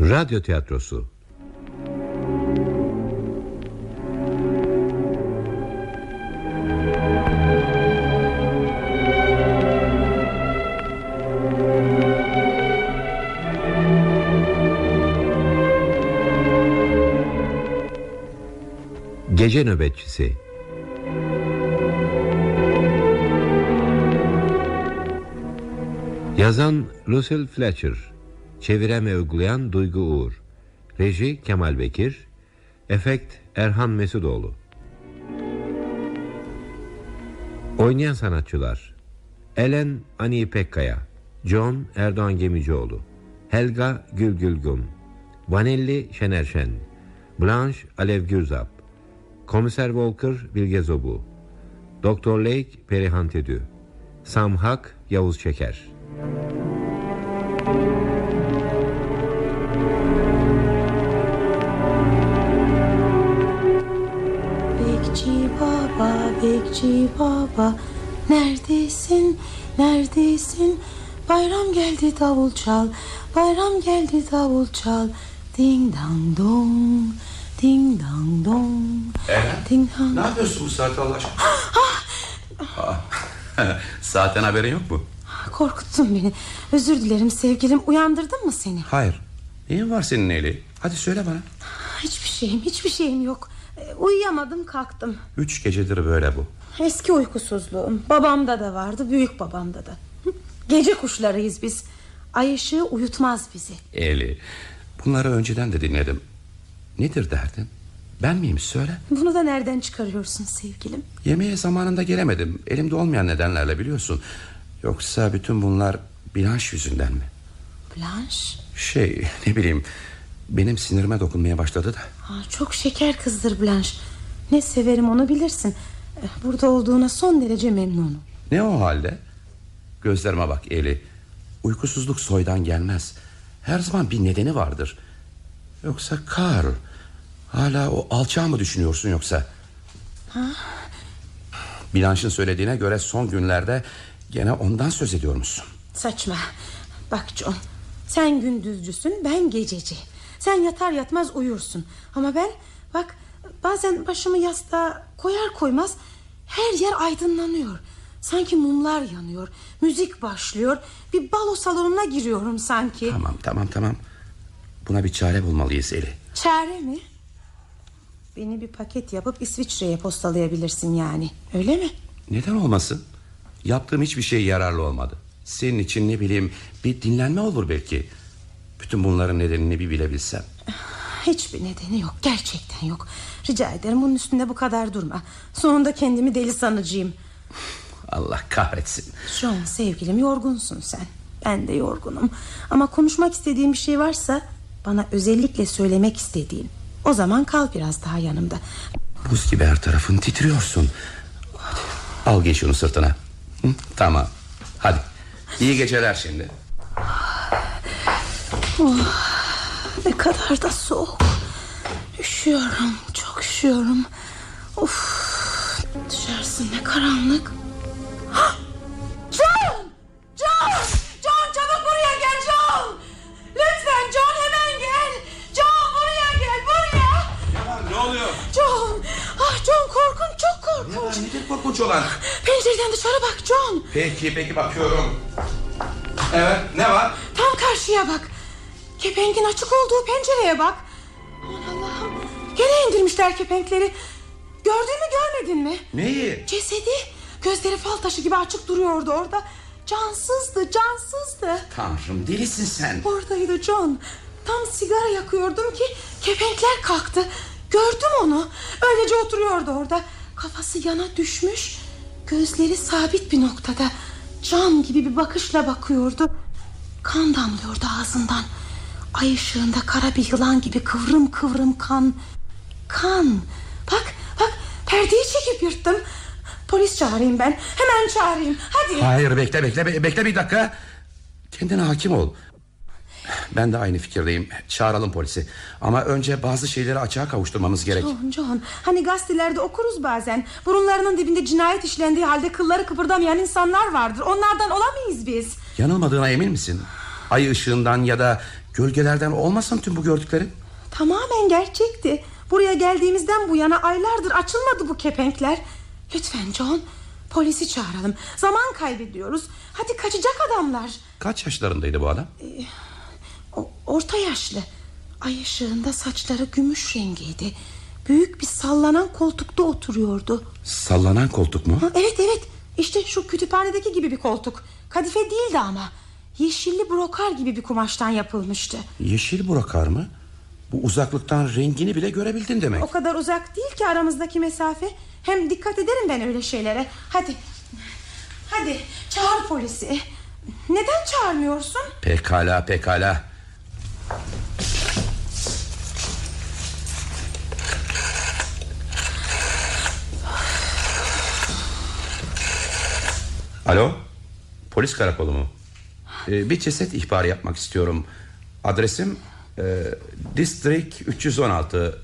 Radyo tiyatrosu. Gece nöbetçisi. Yazan Lucille Fletcher Çeviren ve uygulayan Duygu Uğur. Reji Kemal Bekir. Efekt Erhan Mesudoğlu. Oynayan sanatçılar. Ellen Ani Pekkaya John Erdoğan Gemicioğlu Helga Gülgülgün Vanelli Şener Şen Blanche Alev Gürzap Komiser Walker Bilge Zobu Doktor Lake Perihan Tedü Sam Hak Yavuz Çeker bekçi baba Neredesin, neredesin? Bayram geldi davul çal. Bayram geldi davul çal. Ding dang dong Ding dang dong. Eren Ding dang ne yapıyorsun bu saatte Allah aşkına? Aa, Saatten haberin yok mu? Korkuttun beni. Özür dilerim sevgilim. Uyandırdım mı seni? Hayır. Neyin var senin Eli? Hadi söyle bana. Hiçbir şeyim hiçbir şeyim yok Uyuyamadım kalktım. Üç gecedir böyle bu. Eski uykusuzluğum. Babamda da vardı büyük babamda da. Gece kuşlarıyız biz. Ay ışığı uyutmaz bizi. Eli Bunları önceden de dinledim. Nedir derdin? Ben miyim? Söyle. Bunu da nereden çıkarıyorsun sevgilim? Yemeğe zamanında gelemedim. Elimde olmayan nedenlerle biliyorsun. Yoksa bütün bunlar Blanche yüzünden mi? Blanche? Şey ne bileyim Benim sinirime dokunmaya başladı da. Ha, Çok şeker kızdır Blanche. Ne severim onu bilirsin. Eh, Burada olduğuna son derece memnunum. Ne o halde? Gözlerime bak Eli. Uykusuzluk soydan gelmez. Her zaman bir nedeni vardır. Yoksa Karl Hala o alçağı mı düşünüyorsun yoksa? Blanche'ın söylediğine göre son günlerde Gene ondan söz ediyormuşsun. Saçma. Bak John Sen gündüzcüsün ben gececi Sen yatar yatmaz uyursun. Ama ben bak bazen başımı yastığa koyar koymaz Her yer aydınlanıyor. Sanki mumlar yanıyor Müzik başlıyor Bir balo salonuna giriyorum sanki. Tamam tamam tamam. Buna bir çare bulmalıyız Eli. Çare mi? Beni bir paket yapıp İsviçre'ye postalayabilirsin yani Öyle mi? Neden olmasın? Yaptığım hiçbir şey yararlı olmadı. Senin için ne bileyim bir dinlenme olur belki Bütün bunların nedenini bir bilebilsem. Hiçbir nedeni yok gerçekten yok. Rica ederim bunun üstünde bu kadar durma. Sonunda kendimi deli sanacağım. Allah kahretsin. John sevgilim yorgunsun sen. Ben de yorgunum. Ama konuşmak istediğim bir şey varsa Bana özellikle söylemek istediğin. O zaman kal biraz daha yanımda. Buz gibi her tarafın titriyorsun. Hadi, Al giy şunu sırtına. Hı, Tamam. Hadi. İyi geceler şimdi Ne kadar da soğuk. Üşüyorum çok üşüyorum. Of Dışarısı ne karanlık. Hah! John! John! John çabuk buraya gel John! Lütfen John hemen gel. John buraya gel buraya. Ne oluyor? John! Ah John korkunç çok korkunç. Nedir korkunç olan? Pencereden dışarı bak John. Peki peki bakıyorum. Evet ne var? Tam karşıya bak Kepengin açık olduğu pencereye bak. Aman Allah'ım. Gene indirmişler kepenkleri. Gördün mü görmedin mi? Neyi? Cesedi. Gözleri fal taşı gibi açık duruyordu orada. Cansızdı cansızdı. Tanrım delisin sen. Oradaydı John. Tam sigara yakıyordum ki kepenkler kalktı. Gördüm onu. Öylece oturuyordu orada. Kafası yana düşmüş. Gözleri sabit bir noktada. Cam gibi bir bakışla bakıyordu. Kan damlıyordu ağzından Ay ışığında kara bir yılan gibi kıvrım kıvrım kan. Kan. Bak bak perdeyi çekip yırttım. Polis çağırayım ben. Hemen çağırayım. Hadi. Hayır bekle bekle be- bekle bir dakika. Kendine hakim ol. Ben de aynı fikirdeyim. Çağıralım polisi. Ama önce bazı şeyleri açığa kavuşturmamız gerek. John John hani gazetelerde okuruz bazen. Burunlarının dibinde cinayet işlendiği halde Kılları kıpırdamayan insanlar vardır. Onlardan olamayız biz. Yanılmadığına emin misin? Ay ışığından ya da Gölgelerden olmasın tüm bu gördüklerin? Tamamen gerçekti. Buraya geldiğimizden bu yana aylardır açılmadı bu kepenkler. Lütfen John polisi çağıralım. Zaman kaybediyoruz. Hadi kaçacak adamlar. Kaç yaşlarındaydı bu adam? O, orta yaşlı. Ay ışığında saçları gümüş rengiydi. Büyük bir sallanan koltukta oturuyordu. Sallanan koltuk mu? Ha, evet evet işte şu kütüphanedeki gibi bir koltuk. Kadife değildi ama. Yeşilli brokar gibi bir kumaştan yapılmıştı. Yeşil brokar mı? Bu uzaklıktan rengini bile görebildin demek. O kadar uzak değil ki aramızdaki mesafe. Hem dikkat ederim ben öyle şeylere. Hadi. Hadi çağır polisi. Neden çağırmıyorsun? Pekala pekala. Alo Polis karakolu mu Ee, Bir ceset ihbarı yapmak istiyorum Adresim e, District 316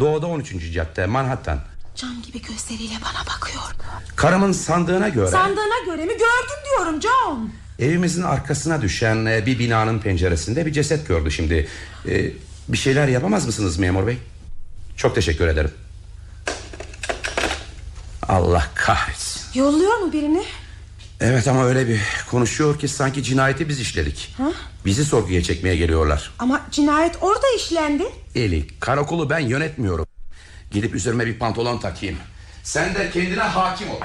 Doğuda 13. cadde Manhattan Cam gibi gözleriyle bana bakıyor. Karımın sandığına göre Sandığına göre mi gördüm diyorum John. Evimizin arkasına düşen e, bir binanın penceresinde bir ceset gördü şimdi. E, bir şeyler yapamaz mısınız memur bey? Çok teşekkür ederim. Allah kahretsin. Yolluyor mu birini? Evet ama öyle bir konuşuyor ki sanki cinayeti biz işledik. Ha? Bizi sorguya çekmeye geliyorlar. Ama cinayet orada işlendi. Eli karakolu ben yönetmiyorum. Gidip üzerime bir pantolon takayım. Sen de kendine hakim ol.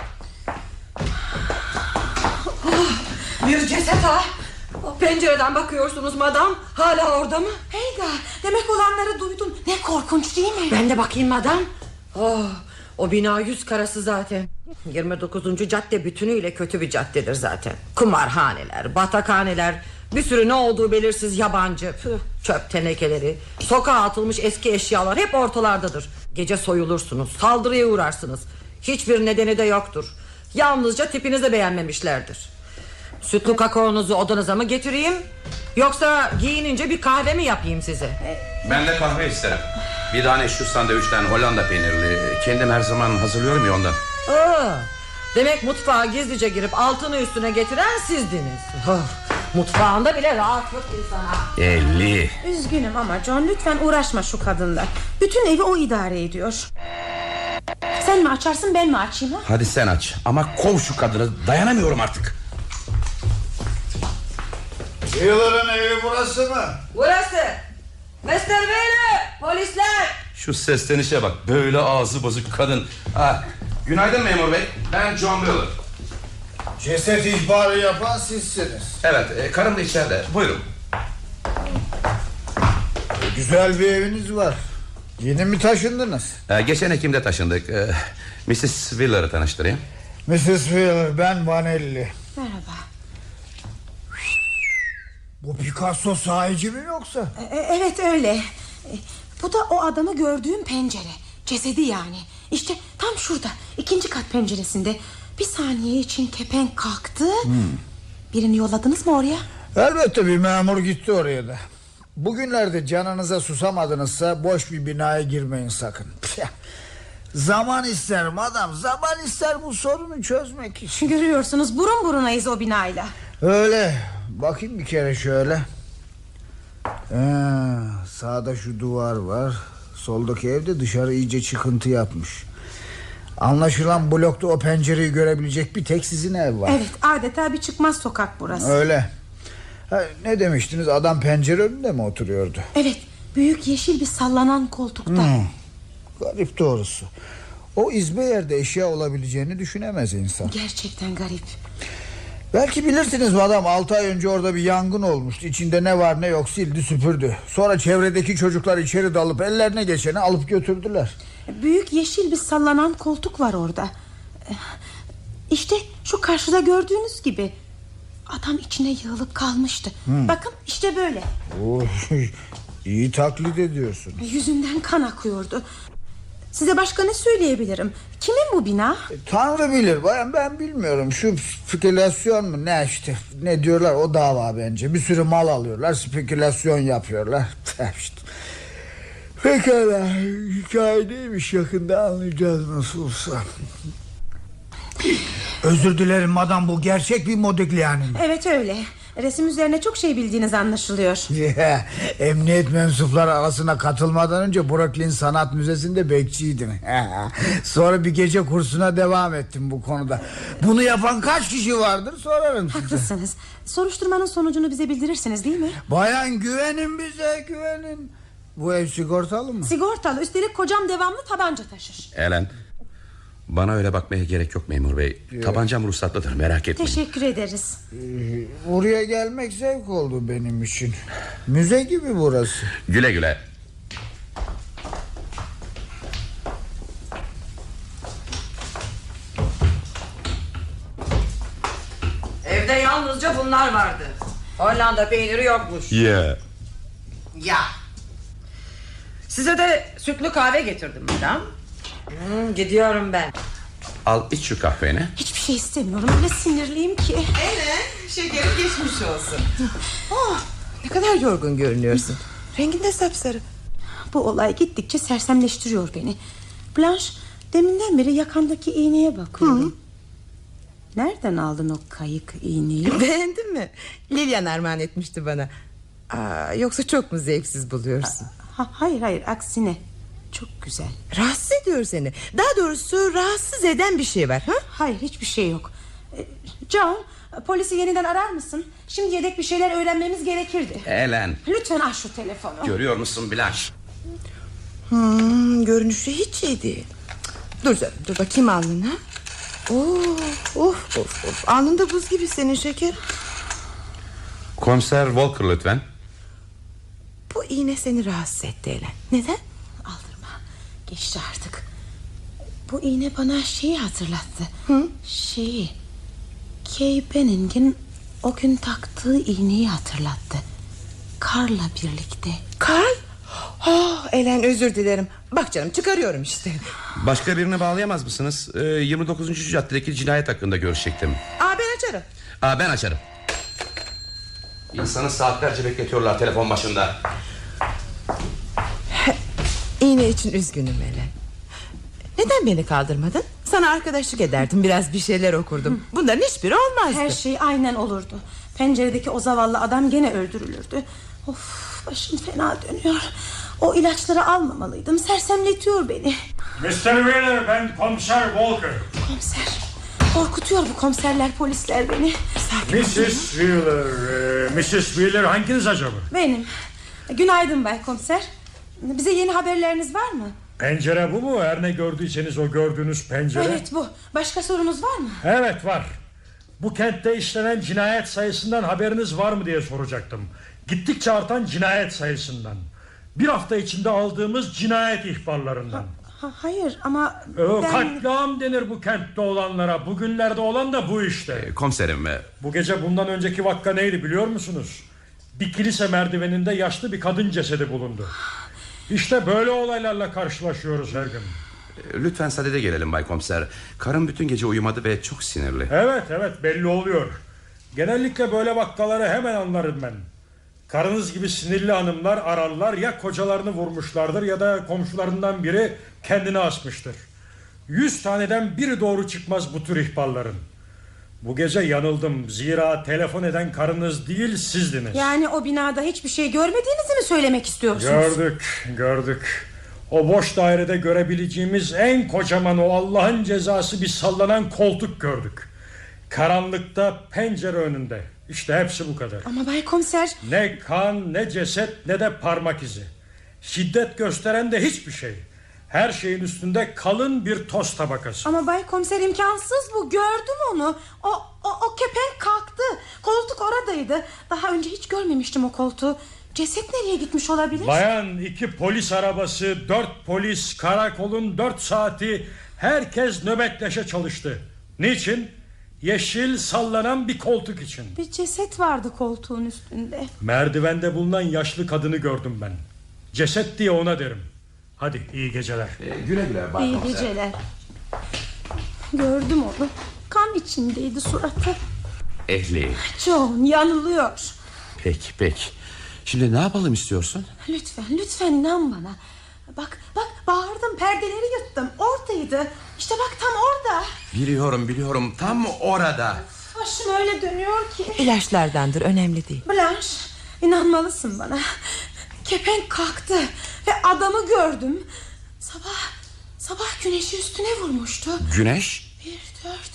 Bir ceset ha. Pencereden bakıyorsunuz madam. Hala orada mı? Heyda demek olanları duydun. Ne korkunç değil mi? Ben de bakayım madam. Oh, o bina yüz karası zaten. 29. cadde bütünüyle kötü bir caddedir zaten. Kumarhaneler, batakhaneler, bir sürü ne olduğu belirsiz yabancı, çöp tenekeleri, sokağa atılmış eski eşyalar hep ortalardadır. Gece soyulursunuz, saldırıya uğrarsınız. Hiçbir nedeni de yoktur. Yalnızca tipinizi beğenmemişlerdir. Sütlü kakaonuzu odanıza mı getireyim? Yoksa giyinince bir kahve mi yapayım size? Ben de kahve isterim. Bir tane şu sandviçten Hollanda peynirli. Kendim her zaman hazırlıyorum ya ondan. Aa, demek mutfağa gizlice girip altını üstüne getiren sizdiniz. Oh, mutfağında bile rahatlık insana. 50. Üzgünüm ama John lütfen uğraşma şu kadınla. Bütün evi o idare ediyor. Sen mi açarsın ben mi açayım ha? Hadi sen aç ama kov şu kadını dayanamıyorum artık. Yılların evi burası mı? Burası. Mr. Wheeler, polisler. Şu seslenişe bak böyle ağzı bozuk kadın. Ha, günaydın memur bey ben John Miller. Ceset ihbarı yapan sizsiniz. Evet e, karım da içeride buyurun. Güzel bir eviniz var. Yeni mi taşındınız? E, geçen Ekim'de taşındık. E, Mrs. Wheeler'ı tanıştırayım. Mrs. Wheeler ben Vanelli. Merhaba. Bu Picasso sahici mi yoksa? E, evet öyle. E, bu da o adamı gördüğüm pencere. Cesedi yani. İşte tam şurada. ikinci kat penceresinde. Bir saniye için kepenk kalktı. Birini yolladınız mı oraya? Elbette bir memur gitti oraya da. Bugünlerde canınıza susamadınızsa boş bir binaya girmeyin sakın. Zaman ister madam zaman ister bu sorunu çözmek için. Görüyorsunuz burun burunayız o binayla. Öyle bakayım bir kere şöyle. Ee, sağda şu duvar var. Soldaki evde dışarı iyice çıkıntı yapmış. Anlaşılan blokta o pencereyi görebilecek bir tek sizin ev var. Evet adeta bir çıkmaz sokak burası. Öyle. Ha, ne demiştiniz adam pencere önünde mi oturuyordu? Evet büyük yeşil bir sallanan koltukta. Hmm. Garip doğrusu. O izbe yerde eşya olabileceğini düşünemez insan. Gerçekten garip. Belki bilirsiniz madam 6 ay önce orada bir yangın olmuştu. İçinde ne var ne yok sildi süpürdü. Sonra çevredeki çocuklar içeri dalıp ellerine geçeni alıp götürdüler. Büyük yeşil bir sallanan koltuk var orada. İşte şu karşıda gördüğünüz gibi. Adam içine yığılıp kalmıştı. Bakın işte böyle. Oo, iyi taklit ediyorsun. Yüzünden kan akıyordu. Size başka ne söyleyebilirim? Kimin bu bina? Tanrı bilir bayan ben bilmiyorum. Şu spekülasyon mu ne işte ne diyorlar o dava bence. Bir sürü mal alıyorlar spekülasyon yapıyorlar. işte. Pekala hikaye neymiş yakında anlayacağız nasıl olsa. Özür dilerim madam bu gerçek bir Modigliani? Evet öyle. Resim üzerine çok şey bildiğiniz anlaşılıyor Emniyet mensupları arasına katılmadan önce Brooklyn Sanat Müzesi'nde bekçiydim. Sonra bir gece kursuna devam ettim bu konuda. Bunu yapan kaç kişi vardır sorarım size. Haklısınız Soruşturmanın sonucunu bize bildirirsiniz değil mi? Bayan güvenin bize güvenin. Bu ev sigortalı mı? Sigortalı üstelik kocam devamlı tabanca taşır Elen bana öyle bakmaya gerek yok memur bey. Tabancam ruhsatlıdır merak etmeyin. Teşekkür ederiz Buraya gelmek zevk oldu benim için. Müze gibi burası. Güle güle. Evde yalnızca bunlar vardı Hollanda peyniri yokmuş Ya. Ya Size de sütlü kahve getirdim madam hmm, Gidiyorum ben Al iç şu kahveni. Hiçbir şey istemiyorum öyle sinirliyim ki Ele şekerim geçmiş olsun. Oh, ne kadar yorgun görünüyorsun. Rengin de sapsarı. Bu olay gittikçe sersemleştiriyor beni Blanche deminden beri yakandaki iğneye bakıyorum Nereden aldın o kayık iğneyi? Beğendin mi? Lilian armağan etmişti bana. Aa, yoksa çok mu zevksiz buluyorsun? Ha, hayır hayır aksine Çok güzel Rahatsız ediyor seni. Daha doğrusu rahatsız eden bir şey var. Ha? Hayır hiçbir şey yok John polisi yeniden arar mısın? Şimdi yedek bir şeyler öğrenmemiz gerekirdi Elen Lütfen aç şu telefonu görüyor musun Blanche? Hmm, görünüşü hiç iyi değil. Dur canım dur bakayım alnına. Oo, of, of, of. Alnında buz gibi senin şeker. Komiser Walker lütfen. Bu iğne seni rahatsız etti Elen. Neden? Geçti artık Bu iğne bana şeyi hatırlattı Şeyi Kay Benning'in o gün taktığı iğneyi hatırlattı Karla birlikte Karl? Oh, Elen özür dilerim. Bak canım çıkarıyorum işte. Başka birini bağlayamaz mısınız? Ee, 29. caddedeki cinayet hakkında görüşecektim. Aa, ben açarım. Aa, ben açarım. İnsanı saatlerce bekletiyorlar telefon başında. İğne için üzgünüm Elen. Neden beni kaldırmadın? Sana arkadaşlık ederdim biraz bir şeyler okurdum Bunların hiçbiri olmazdı Her şey aynen olurdu Penceredeki o zavallı adam gene öldürülürdü Of başım fena dönüyor O ilaçları almamalıydım Sersemletiyor beni Mr. Wheeler ben komiser Walker. Komiser Korkutuyor bu komiserler polisler beni Mrs. Wheeler, e, Mrs. Wheeler hanginiz acaba? Benim Günaydın Bay Komiser Bize yeni haberleriniz var mı? Pencere bu mu? Her ne gördüyseniz o gördüğünüz pencere. Evet bu Başka sorunuz var mı? Evet var. Bu kentte işlenen cinayet sayısından haberiniz var mı diye soracaktım. Gittikçe artan cinayet sayısından. Bir hafta içinde aldığımız cinayet ihbarlarından. Ha, hayır ama Ee, ben... Katliam denir bu kentte olanlara. Bugünlerde olan da bu işte. Ee, komiserim e, Bu gece bundan önceki vakka neydi biliyor musunuz? Bir kilise merdiveninde yaşlı bir kadın cesedi bulundu. İşte böyle olaylarla karşılaşıyoruz her gün. e, lütfen sadede gelelim Bay Komiser. Karım bütün gece uyumadı ve çok sinirli. Evet evet belli oluyor. Genellikle böyle vakkaları hemen anlarım ben. Karınız gibi sinirli hanımlar ararlar ya kocalarını vurmuşlardır ya da komşularından biri kendini asmıştır. Yüz taneden biri doğru çıkmaz bu tür ihbarların. Bu gece yanıldım. Zira telefon eden karınız değil sizdiniz. Yani o binada hiçbir şey görmediğinizi mi söylemek istiyorsunuz? Gördük, gördük. O boş dairede görebileceğimiz en kocaman o Allah'ın cezası bir sallanan koltuk gördük. Karanlıkta pencere önünde. İşte hepsi bu kadar. Ama Bay Komiser Ne kan, ne ceset, ne de parmak izi. Şiddet gösteren de hiçbir şey. Her şeyin üstünde kalın bir toz tabakası. ama Bay Komiser imkansız bu gördüm onu o, o, o kepenk kalktı Koltuk oradaydı Daha önce hiç görmemiştim o koltuğu Ceset nereye gitmiş olabilir? Bayan iki polis arabası, dört polis, karakolun dört saati herkes nöbetleşe çalıştı. Niçin? Yeşil sallanan bir koltuk için. Bir ceset vardı koltuğun üstünde Merdivende bulunan yaşlı kadını gördüm ben. Ceset diye ona derim. Hadi iyi geceler. E, güle güle Bay İyi Komiser. geceler Gördüm onu Kan içindeydi suratı Ehli. John yanılıyor Peki peki. Şimdi ne yapalım istiyorsun? Lütfen lütfen inan bana Bak bak bağırdım perdeleri yırttım Oradaydı İşte bak tam orada Biliyorum biliyorum tam orada. Başım öyle dönüyor ki. İlaçlardandır önemli değil. Blanche inanmalısın bana. Kepenk kalktı ve adamı gördüm. Sabah sabah güneşi üstüne vurmuştu. Güneş? Bir dört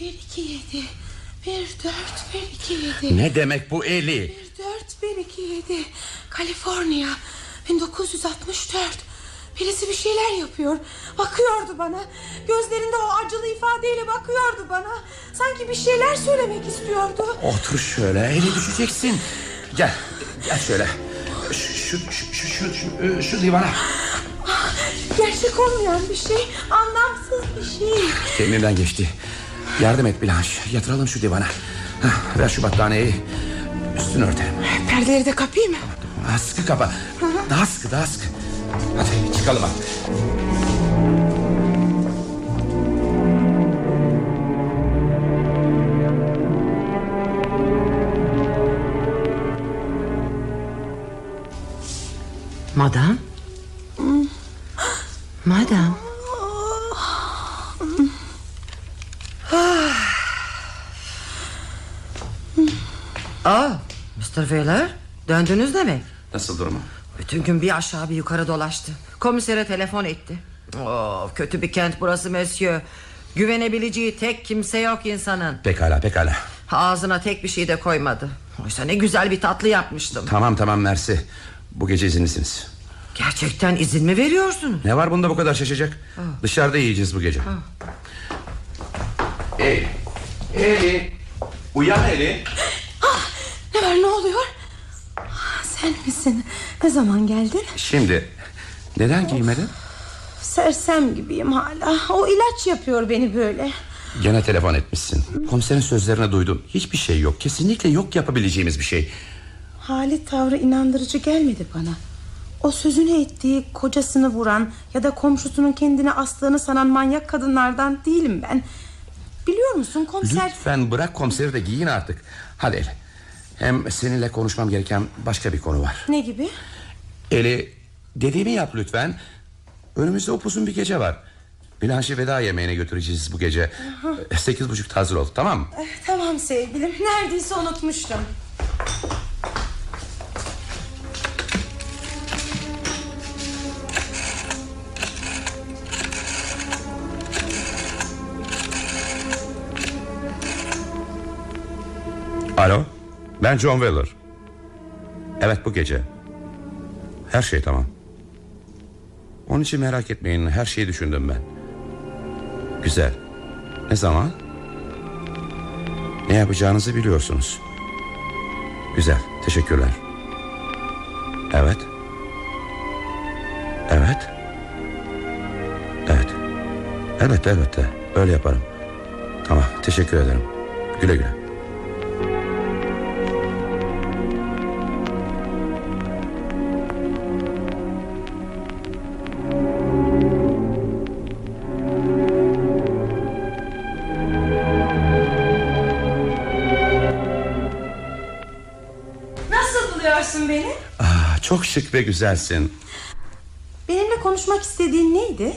bir iki yedi. Bir dört bir iki yedi. Ne demek bu Eli? Bir dört bir iki yedi. Kaliforniya 1964. Birisi bir şeyler yapıyor. Bakıyordu bana. Gözlerinde o acılı ifadeyle bakıyordu bana. Sanki bir şeyler söylemek istiyordu. Otur şöyle Eli düşeceksin. Gel gel şöyle. Şu, şu, şu, şu, şu, şu, şu divana. Gerçek olmayan bir şey. Anlamsız bir şey. Kendimden geçti. Yardım et Blanche. Yatıralım şu divana. Hah, ver şu battaniyeyi. Üstünü örtelim. Perdeleri de kapayım mı? Daha sıkı kapa. Daha sıkı daha sıkı. Hadi çıkalım artık. Madam. Madam. Aa, Mr. Wheeler döndünüz demek. Nasıl durumu? Bütün gün bir aşağı bir yukarı dolaştı. Komisere telefon etti. Oo, kötü bir kent burası Monsieur. Güvenebileceği tek kimse yok insanın. Pekala pekala. Ağzına tek bir şey de koymadı. Oysa ne güzel bir tatlı yapmıştım. Tamam tamam Mersi. Bu gece izinlisiniz. Gerçekten izin mi veriyorsunuz? Ne var bunda bu kadar şaşacak? Dışarıda yiyeceğiz bu gece. Eli. Eli. Uyan Eli. Ne var ne oluyor? Ah, Sen misin? Ne zaman geldin? Şimdi neden giymedin? Sersem gibiyim hala. O ilaç yapıyor beni böyle. Gene telefon etmişsin. Komiserin sözlerini duydum. Hiçbir şey yok. Kesinlikle yok yapabileceğimiz bir şey. Hali tavrı inandırıcı gelmedi bana. O sözünü ettiği kocasını vuran ya da komşusunun kendine astığını sanan manyak kadınlardan değilim ben. Biliyor musun komiser... Lütfen bırak komiseri de giyin artık. Hadi Eli. Hem seninle konuşmam gereken başka bir konu var. Ne gibi? Eli dediğimi yap lütfen. Önümüzde upuzun bir gece var. Blanche'i veda yemeğine götüreceğiz bu gece. Sekiz buçukta hazır ol tamam mı? Eh, Tamam sevgilim neredeyse unutmuştum. Alo ben John Weller. Evet bu gece. Her şey tamam. Onun için merak etmeyin her şeyi düşündüm ben. Güzel. Ne zaman? Ne yapacağınızı biliyorsunuz. Güzel teşekkürler. Evet. Evet. Evet. Elbette elbette öyle yaparım. Tamam teşekkür ederim. Güle güle. Şık ve güzelsin. Benimle konuşmak istediğin neydi?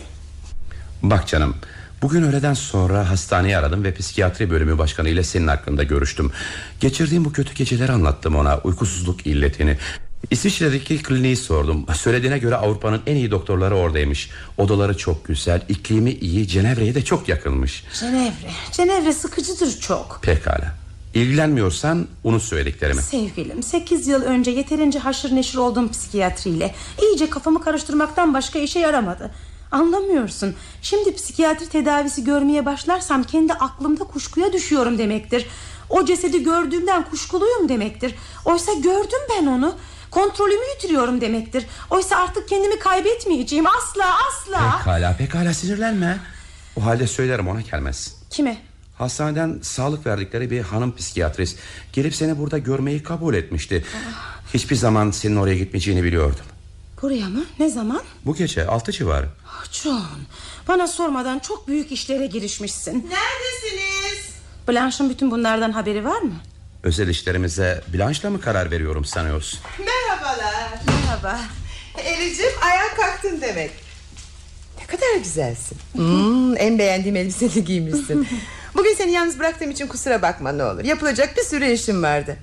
Bak canım Bugün öğleden sonra hastaneyi aradım ve psikiyatri bölümü başkanı ile senin hakkında görüştüm. Geçirdiğim bu kötü geceleri anlattım ona uykusuzluk illetini. İsviçre'deki kliniği sordum. Söylediğine göre Avrupa'nın en iyi doktorları oradaymış. Odaları çok güzel, iklimi iyi, Cenevre'ye de çok yakınmış. Cenevre. Cenevre sıkıcıdır çok. Pekala. İlgilenmiyorsan unut söylediklerimi. Sevgilim 8 yıl önce yeterince haşır neşir oldum psikiyatriyle. İyice kafamı karıştırmaktan başka işe yaramadı. Anlamıyorsun. Şimdi psikiyatri tedavisi görmeye başlarsam kendi aklımda kuşkuya düşüyorum demektir. O cesedi gördüğümden kuşkuluyum demektir. Oysa gördüm ben onu. Kontrolümü yitiriyorum demektir. Oysa artık kendimi kaybetmeyeceğim asla asla. Pekala pekala sinirlenme. O halde söylerim ona gelmez. Kime? Hastaneden sağlık verdikleri bir hanım psikiyatrist gelip seni burada görmeyi kabul etmişti. Hiçbir zaman senin oraya gitmeyeceğini biliyordum. Buraya mı? Ne zaman? Bu gece altı civarı. Ah, John, bana sormadan çok büyük işlere girişmişsin. Neredesiniz? Blanche'ın bütün bunlardan haberi var mı? Özel işlerimize Blanche'la mı karar veriyorum sanıyorsun? Merhabalar. Merhaba. Elicim ayağa kalktın demek. Ne kadar güzelsin. Hmm, en beğendiğim elbiseni giymişsin. Bugün seni yalnız bıraktığım için kusura bakma ne olur. Yapılacak bir sürü işim vardı.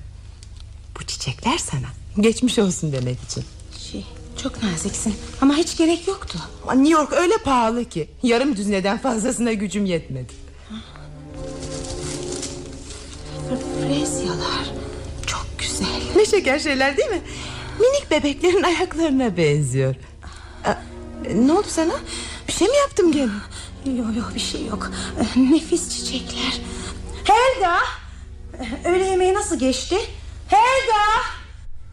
Bu çiçekler sana. Geçmiş olsun demek için. Şey, çok naziksin. Ama hiç gerek yoktu. Ama New York öyle pahalı ki. Yarım düzineden fazlasına gücüm yetmedi. Frezyalar çok güzel. Ne şeker şeyler değil mi? Minik bebeklerin ayaklarına benziyor. Aa, Ne oldu sana? Bir şey mi yaptım gene Yok yok bir şey yok. Eh, Nefis çiçekler. Helga! Eh, Öğle yemeği nasıl geçti? Helga!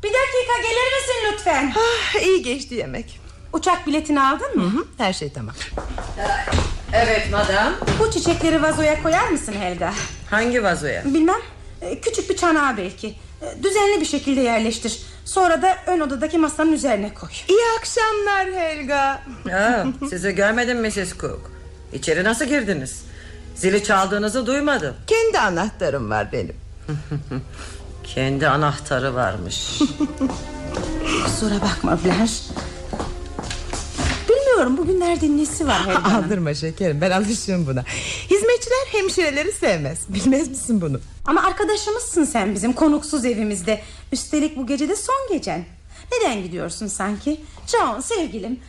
Bir dakika gelir misin lütfen? ah, İyi geçti yemek Uçak biletini aldın mı? Hı, Her şey tamam Evet madam Bu çiçekleri vazoya koyar mısın Helga? Hangi vazoya Bilmem. Eh, Küçük bir çanağa belki. Düzenli bir şekilde yerleştir. Sonra da ön odadaki masanın üzerine koy. İyi akşamlar Helga ha, Sizi görmedim Mrs. Cook İçeri nasıl girdiniz Zili çaldığınızı duymadım Kendi anahtarım var benim Kendi anahtarı varmış Kusura bakma Blanche. Bilmiyorum bugünlerde nesi var Helga'nın. Aldırma şekerim ben alışığım buna Hizmetçiler hemşireleri sevmez Bilmez misin bunu Ama arkadaşımızsın sen bizim konuksuz evimizde. Üstelik bu gece de son gecen. Neden gidiyorsun sanki? John sevgilim.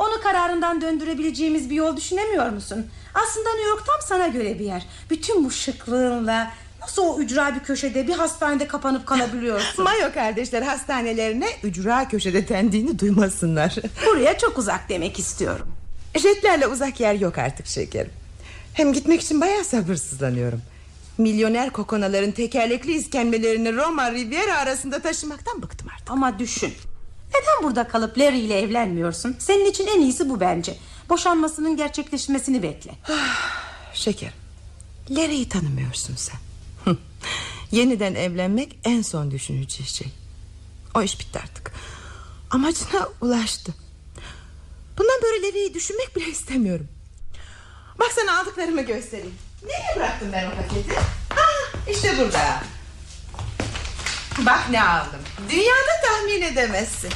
Onu kararından döndürebileceğimiz bir yol düşünemiyor musun? Aslında New York tam sana göre bir yer. Bütün bu şıklığınla nasıl o ücra bir köşede bir hastanede kapanıp kalabiliyorsun? Mayo kardeşler hastanelerine ücra köşede tendiğini duymasınlar Buraya çok uzak demek istiyorum. Jetlerle uzak yer yok artık şekerim Hem gitmek için bayağı sabırsızlanıyorum Milyoner kokonaların tekerlekli iskemlelerini Roma Riviera arasında taşımaktan bıktım artık Ama düşün. Neden burada kalıp Larry ile evlenmiyorsun? Senin için en iyisi bu bence. Boşanmasının gerçekleşmesini bekle. Şeker Larry'i tanımıyorsun sen. Yeniden evlenmek en son düşüneceği şey O iş bitti artık Amacına ulaştı Bundan böyle Larry'i düşünmek bile istemiyorum Bak sana aldıklarımı göstereyim Nereye bıraktım ben o paketi ah, İşte burada Bak ne aldım. Dünyada tahmin edemezsin.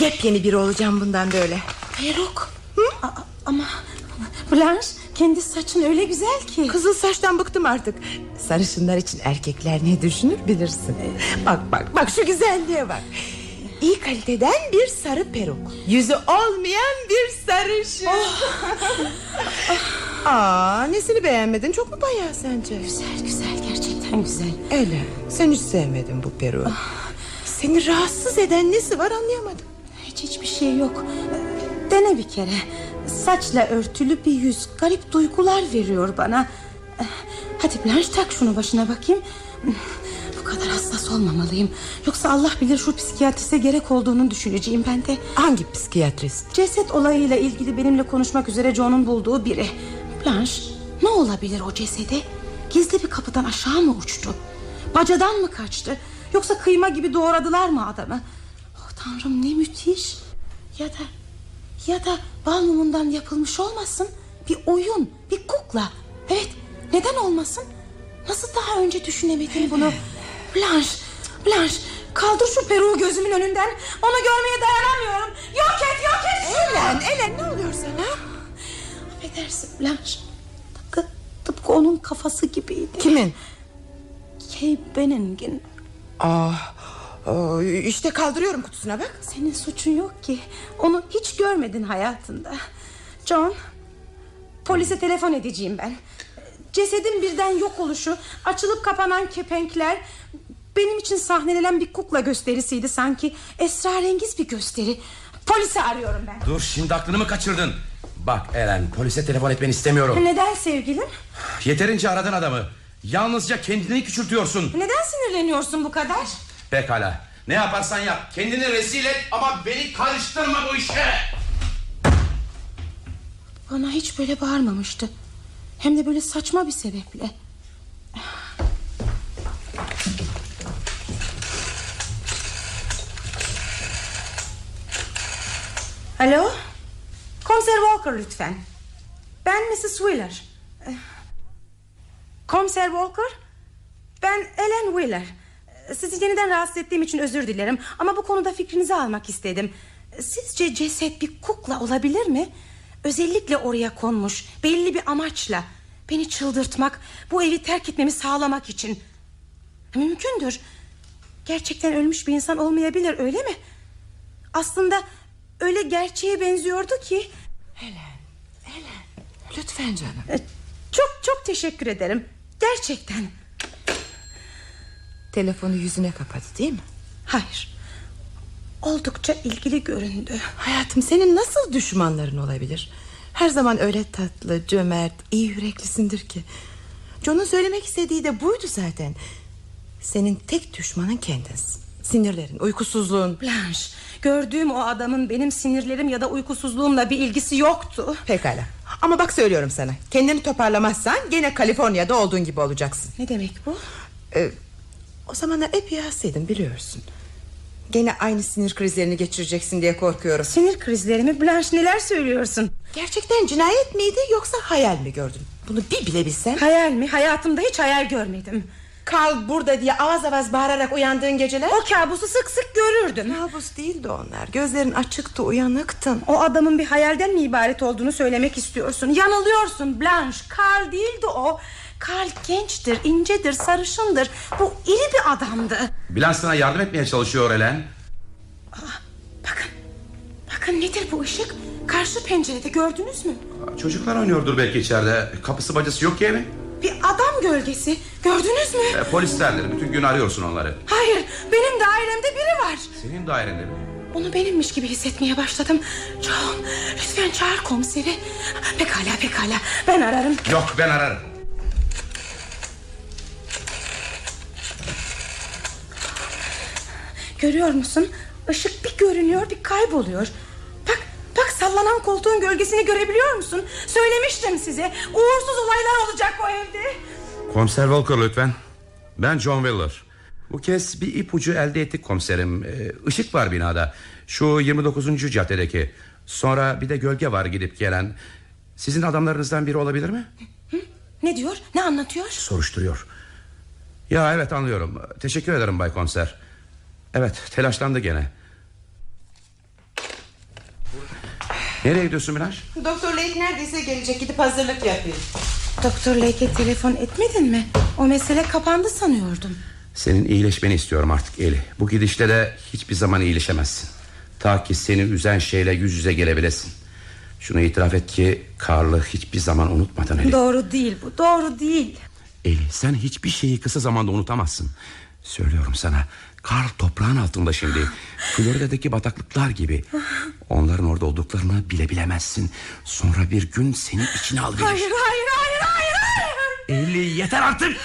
Yepyeni biri olacağım bundan böyle. Peruk. A- ama Blanche kendi saçın öyle güzel ki. Kızıl saçtan bıktım artık. Sarışınlar için erkekler ne düşünür bilirsin. Bak bak bak şu güzelliğe bak. İyi kaliteden bir sarı peruk. Yüzü olmayan bir sarışın. Aa, nesini beğenmedin? Çok mu bayağı sence? Güzel güzel gerçekten güzel. Öyle sen hiç sevmedin bu peruğu Seni rahatsız eden nesi var anlayamadım Hiç hiçbir şey yok. Dene bir kere. Saçla örtülü bir yüz garip duygular veriyor bana. Hadi Blanche tak şunu başına bakayım. Bu kadar hassas olmamalıyım. Yoksa Allah bilir şu psikiyatriste gerek olduğunu düşüneceğim ben de. Hangi psikiyatrist Ceset olayıyla ilgili benimle konuşmak üzere John'un bulduğu biri. Blanche ne olabilir o cesede? Gizli bir kapıdan aşağı mı uçtu? Bacadan mı kaçtı? Yoksa kıyma gibi doğradılar mı adamı? Oh tanrım ne müthiş. Ya da ya da bal mumundan yapılmış olmasın? Bir oyun, bir kukla. Evet, neden olmasın? Nasıl daha önce düşünemedim bunu? Blanche, Blanche, kaldır şu peruğu gözümün önünden. Onu görmeye dayanamıyorum. Yok et, yok et. Elen Elen ne oluyor sana Affedersin Blanche. Tıpkı, onun kafası gibiydi. Kimin Kay Benning'in. Ah, aa, işte kaldırıyorum kutusuna bak Senin suçun yok ki. Onu hiç görmedin hayatında. John, polise telefon edeceğim ben. Cesedin birden yok oluşu, açılıp kapanan kepenkler... ...benim için sahnelenen bir kukla gösterisiydi sanki. Esrarengiz bir gösteri. Polisi arıyorum ben. Dur şimdi aklını mı kaçırdın? Bak Eren polise telefon etmeni istemiyorum. Neden sevgilim? Yeterince aradın adamı. Yalnızca kendini küçültüyorsun. Neden sinirleniyorsun bu kadar? Pekala. Ne yaparsan yap. Kendini rezil et ama beni karıştırma bu işe. Bana hiç böyle bağırmamıştı. Hem de böyle saçma bir sebeple. Alo? Komiser Walker lütfen. Ben Mrs. Wheeler. Komiser Walker? Ben Ellen Wheeler. Sizi yeniden rahatsız ettiğim için özür dilerim. Ama bu konuda fikrinizi almak istedim. Sizce ceset bir kukla olabilir mi? Özellikle oraya konmuş. Belli bir amaçla. Beni çıldırtmak Bu evi terk etmemi sağlamak için Mümkündür Gerçekten ölmüş bir insan olmayabilir öyle mi Aslında Öyle gerçeğe benziyordu ki Helen, Helen. Lütfen canım. e, Çok çok teşekkür ederim Gerçekten Telefonu yüzüne kapadı değil mi? Hayır Oldukça ilgili göründü Hayatım senin nasıl düşmanların olabilir? Her zaman öyle tatlı, cömert, iyi yüreklisindir ki. John'un söylemek istediği de buydu zaten. Senin tek düşmanın kendinsin. Sinirlerin, uykusuzluğun. Blanche Gördüğüm o adamın benim sinirlerim ya da uykusuzluğumla bir ilgisi yoktu Pekala. Ama bak söylüyorum sana. Kendini toparlamazsan gene Kaliforniya'da olduğun gibi olacaksın. Ne demek bu? Ee, o zamanlar epey hastaydın biliyorsun. Gene aynı sinir krizlerini geçireceksin diye korkuyorum. Sinir krizlerimi Blanche neler söylüyorsun Gerçekten cinayet miydi yoksa hayal mi gördün? Bunu bir bilebilsen. Hayal mi hayatımda hiç hayal görmedim Karl burada diye avaz avaz bağırarak uyandığın geceler. O kabusu sık sık görürdüm Kabus değildi onlar. Gözlerin açıktı, uyanıktın. O adamın bir hayalden mi ibaret olduğunu söylemek istiyorsun Yanılıyorsun Blanche Karl değildi o Karl gençtir, incedir, sarışındır Bu iri bir adamdı Blanche sana yardım etmeye çalışıyor Elen. Bakın Bakın nedir bu ışık Karşı pencerede gördünüz mü Çocuklar oynuyordur belki içeride. Kapısı bacası yok ki evin. Bir adam gölgesi gördünüz mü E, polislerdir. Bütün gün arıyorsun onları. Hayır benim dairemde biri var Senin dairende mi? Onu benimmiş gibi hissetmeye başladım John lütfen çağır komiseri Pekala pekala ben ararım Yok ben ararım. Görüyor musun Işık bir görünüyor bir kayboluyor Bak sallanan koltuğun gölgesini görebiliyor musun Söylemiştim size Uğursuz olaylar olacak bu evde Komiser Walker lütfen. Ben John Wheeler. Bu kez bir ipucu elde ettik komiserim. Ee, Işık var binada. Şu 29. caddedeki. Sonra bir de gölge var gidip gelen. Sizin adamlarınızdan biri olabilir mi? Ne diyor ne anlatıyor Soruşturuyor. Ya evet anlıyorum. Teşekkür ederim Bay Komiser. Evet telaşlandı gene. Nereye gidiyorsun Blanche? Doktor Lake neredeyse gelecek. Gidip hazırlık yapayım. Doktor Lake'e telefon etmedin mi O mesele kapandı sanıyordum Senin iyileşmeni istiyorum artık Eli. Bu gidişle de hiçbir zaman iyileşemezsin. Ta ki seni üzen şeyle yüz yüze gelebilesin. Şunu itiraf et ki Karl'ı hiçbir zaman unutmadın Eli. Doğru değil bu doğru değil Eli sen hiçbir şeyi kısa zamanda unutamazsın. Söylüyorum sana. Karl toprağın altında şimdi. Florida'daki bataklıklar gibi. Onların orada olduklarını bile bilemezsin. Sonra bir gün seni içine al verir. Hayır hayır hayır hayır hayır Eli yeter artık.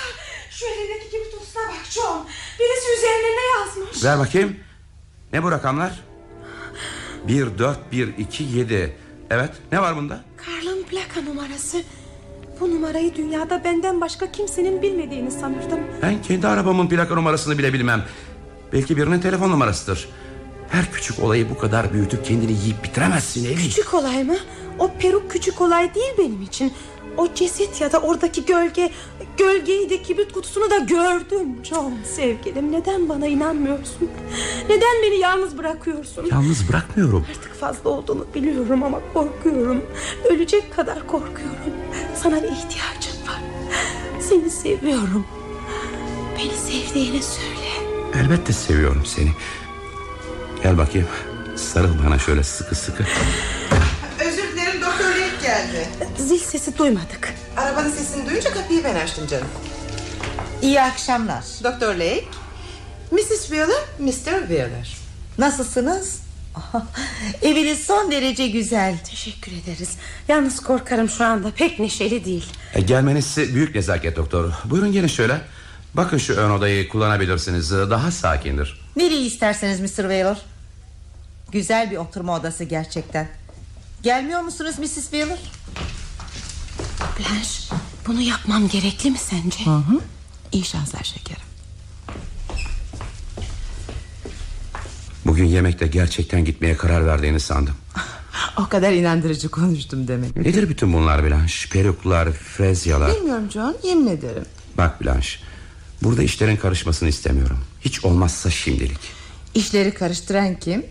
Şu elindeki gibi tutsuna bak John Birisi üzerine ne yazmış Ver bakayım. Ne bu rakamlar? 1, 4, 1, 2, 7. Evet ne var bunda? Karl'ın plaka numarası Bu numarayı dünyada benden başka kimsenin bilmediğini sanırdım Ben kendi arabamın plaka numarasını bile bilmem. Belki birinin telefon numarasıdır. Her küçük olayı bu kadar büyütüp kendini yiyip bitiremezsin Eli. Küçük olay mı? O peruk küçük olay değil benim için. O ceset ya da oradaki gölge Gölgeyi de kibrit kutusunu da gördüm. John sevgilim neden bana inanmıyorsun? Neden beni yalnız bırakıyorsun? Yalnız bırakmıyorum. Artık fazla olduğunu biliyorum ama korkuyorum. Ölecek kadar korkuyorum. Sana bir ihtiyacım var? Seni seviyorum. Beni sevdiğini söyle Elbette seviyorum seni. Gel bakayım. Sarıl bana şöyle sıkı sıkı. Özür dilerim Doktor Lake geldi. Zil sesi duymadık Arabanın sesini duyunca kapıyı ben açtım canım. İyi akşamlar. Doktor Lake, Mrs. Wheeler, Mr. Wheeler. Nasılsınız? Eviniz son derece güzel. Teşekkür ederiz Yalnız korkarım şu anda pek neşeli değil E, gelmeniz büyük nezaket doktor. Buyurun gelin şöyle. Bakın şu ön odayı kullanabilirsiniz. Daha sakindir. Nereyi isterseniz Mr. Wheeler? Güzel bir oturma odası gerçekten. Gelmiyor musunuz Mrs. Wheeler? Blanche bunu yapmam gerekli mi sence? İyi şanslar şekerim. Bugün yemekte gerçekten gitmeye karar verdiğini sandım. O kadar inandırıcı konuştum demek. Nedir bütün bunlar Blanche? Peruklar, frezyalar. Bilmiyorum John, yemin ederim. Bak Blanche. Burada işlerin karışmasını istemiyorum. Hiç olmazsa şimdilik. İşleri karıştıran kim?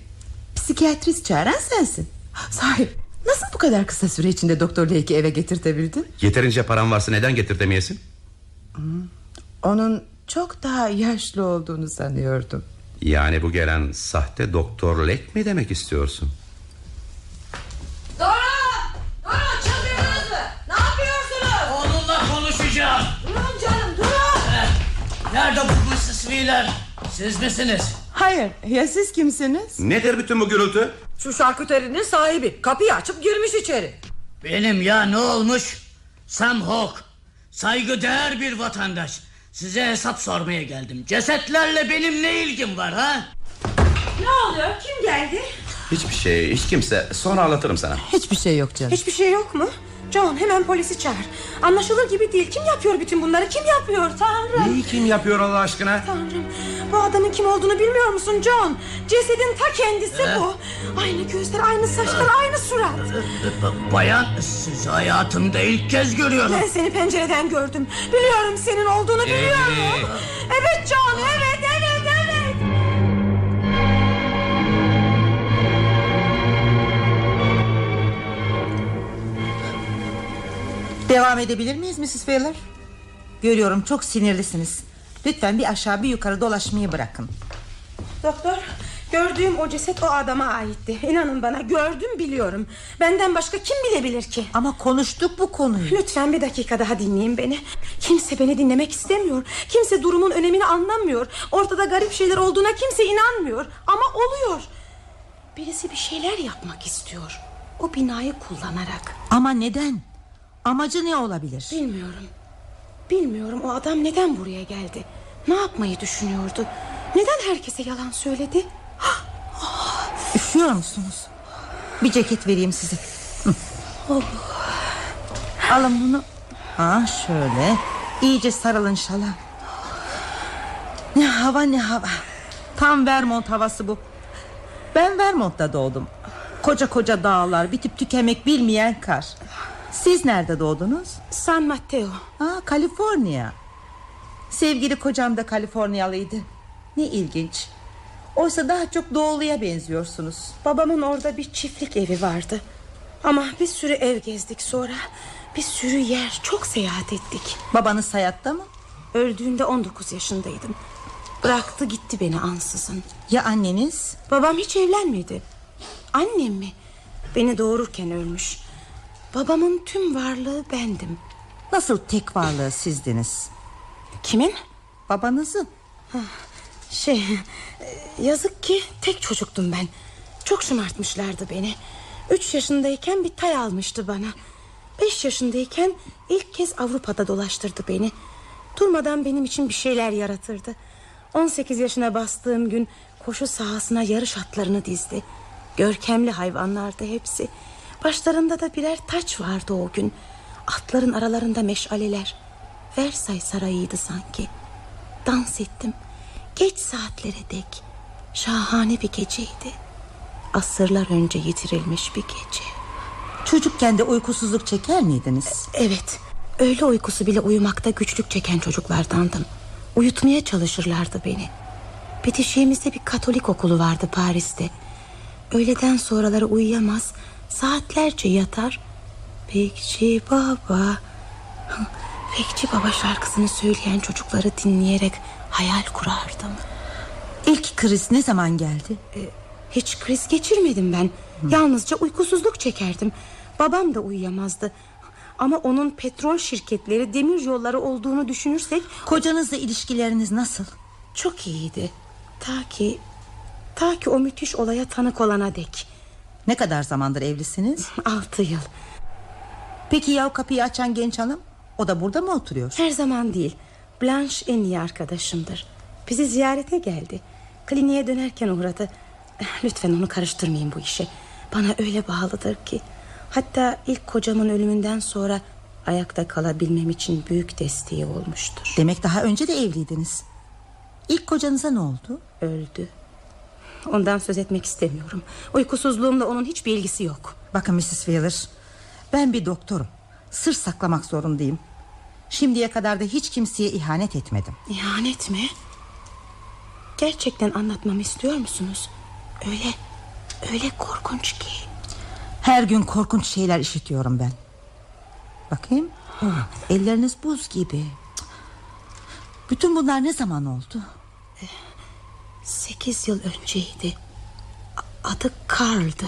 Psikiyatrist çağıran sensin. Sahi Nasıl bu kadar kısa süre içinde Doktor Lake'i eve getirtebildin? Yeterince param varsa neden getirtemeyesin? Onun çok daha yaşlı olduğunu sanıyordum. Yani bu gelen sahte Doktor Lek mi demek istiyorsun? Dora! Dora çıldırdınız Nerede bu. Wheeler? Siz misiniz? Hayır ya siz kimsiniz? Nedir bütün bu gürültü? Şu şarküterinin sahibi kapıyı açıp girmiş içeri. Benim ya ne olmuş? Sam Hawk. Saygıdeğer bir vatandaş. Size hesap sormaya geldim. Cesetlerle benim ne ilgim var ha? Ne oluyor kim geldi Hiçbir şey hiç kimse sonra anlatırım sana Hiçbir şey yok canım. Hiçbir şey yok mu John hemen polisi çağır. Anlaşılır gibi değil. Kim yapıyor bütün bunları? Kim yapıyor? Tanrım. Neyi kim yapıyor Allah aşkına? Tanrım bu adamın kim olduğunu bilmiyor musun John? Cesedin ta kendisi bu. Aynı gözler aynı saçlar aynı surat. Bayan sizi hayatımda ilk kez görüyorum. Ben seni pencereden gördüm. Biliyorum senin olduğunu biliyorum. Evet John evet Devam edebilir miyiz Mrs. Wheeler? Görüyorum çok sinirlisiniz. Lütfen bir aşağı bir yukarı dolaşmayı bırakın. Doktor gördüğüm o ceset o adama aitti İnanın bana gördüm biliyorum Benden başka kim bilebilir ki Ama konuştuk bu konuyu. Lütfen bir dakika daha dinleyin beni Kimse beni dinlemek istemiyor Kimse durumun önemini anlamıyor Ortada garip şeyler olduğuna kimse inanmıyor Ama oluyor Birisi bir şeyler yapmak istiyor O binayı kullanarak Ama neden? Amacı ne olabilir? Bilmiyorum Bilmiyorum o adam neden buraya geldi Ne yapmayı düşünüyordu Neden herkese yalan söyledi Üşüyor musunuz? Bir ceket vereyim size. Hı. Alın bunu. Ha şöyle. İyice sarılın şala. Ne hava ne hava. Tam Vermont havası bu. Ben Vermont'ta doğdum. Koca koca dağlar, bitip tükenmek bilmeyen kar. Siz nerede doğdunuz? San Mateo Ha, Kaliforniya. Sevgili kocam da Kaliforniyalıydı. Ne ilginç. Oysa daha çok doğuluya benziyorsunuz. Babamın orada bir çiftlik evi vardı Ama bir sürü ev gezdik sonra Bir sürü yer çok seyahat ettik Babanız hayatta mı? Öldüğünde 19 yaşındaydım Bıraktı gitti beni ansızın Ya anneniz? Babam hiç evlenmedi Annem mi? Beni doğururken ölmüş Babamın tüm varlığı bendim. Nasıl tek varlığı sizdiniz? Kimin? Babanızın. Şey e, yazık ki tek çocuktum ben. Çok şımartmışlardı beni. Üç yaşındayken bir tay almıştı bana. Beş yaşındayken ilk kez Avrupa'da dolaştırdı beni. Durmadan benim için bir şeyler yaratırdı. 18 yaşına bastığım gün koşu sahasına yarış atlarını dizdi. Görkemli hayvanlardı hepsi Başlarında da birer taç vardı o gün. Atların aralarında meşaleler. Versay sarayıydı sanki. Dans ettim. Geç saatlere dek. Şahane bir geceydi. Asırlar önce yitirilmiş bir gece. Çocukken de uykusuzluk çeker miydiniz? Evet. Öğle uykusu bile uyumakta güçlük çeken çocuklardandım. Uyutmaya çalışırlardı beni. Bitişiğimizde bir katolik okulu vardı Paris'te. Öğleden sonraları uyuyamaz Saatlerce yatar. Bekçi baba. Bekçi baba şarkısını söyleyen çocukları dinleyerek hayal kurardım. İlk kriz ne zaman geldi? Hiç kriz geçirmedim ben. Yalnızca uykusuzluk çekerdim. Babam da uyuyamazdı. Ama onun petrol şirketleri demir yolları olduğunu düşünürsek Kocanızla ilişkileriniz nasıl? Çok iyiydi. Ta ki Ta ki o müthiş olaya tanık olana dek Ne kadar zamandır evlisiniz? Altı yıl Peki ya o kapıyı açan genç hanım? O da burada mı oturuyor? Her zaman değil Blanche en iyi arkadaşımdır Bizi ziyarete geldi Kliniğe dönerken uğradı Lütfen onu karıştırmayın bu işe Bana öyle bağlıdır ki Hatta ilk kocamın ölümünden sonra Ayakta kalabilmem için büyük desteği olmuştur Demek daha önce de evliydiniz. İlk kocanıza ne oldu? Öldü Ondan söz etmek istemiyorum Uykusuzluğumla onun hiçbir ilgisi yok Bakın Mrs. Wheeler Ben bir doktorum Sır saklamak zorundayım Şimdiye kadar da hiç kimseye ihanet etmedim İhanet mi? Gerçekten anlatmamı istiyor musunuz? Öyle, öyle korkunç ki Her gün korkunç şeyler işitiyorum ben. Bakayım. Oh, elleriniz buz gibi. Bütün bunlar ne zaman oldu? Sekiz yıl önceydi. Adı Karl'dı.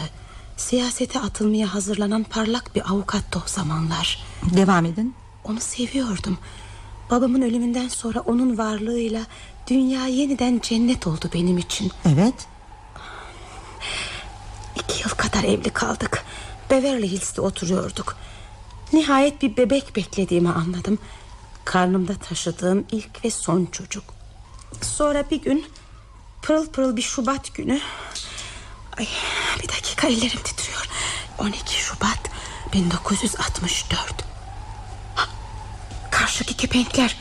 Siyasete atılmaya hazırlanan parlak bir avukattı o zamanlar. Devam edin. Onu seviyordum. Babamın ölümünden sonra onun varlığıyla dünya yeniden cennet oldu benim için. Evet. İki yıl kadar evli kaldık. Beverly Hills'te oturuyorduk. Nihayet bir bebek beklediğimi anladım. Karnımda taşıdığım ilk ve son çocuk. Sonra bir gün pırıl pırıl bir Şubat günü... Ay, bir dakika ellerim titriyor. 12 Şubat 1964. Ha, Karşıdaki kepenkler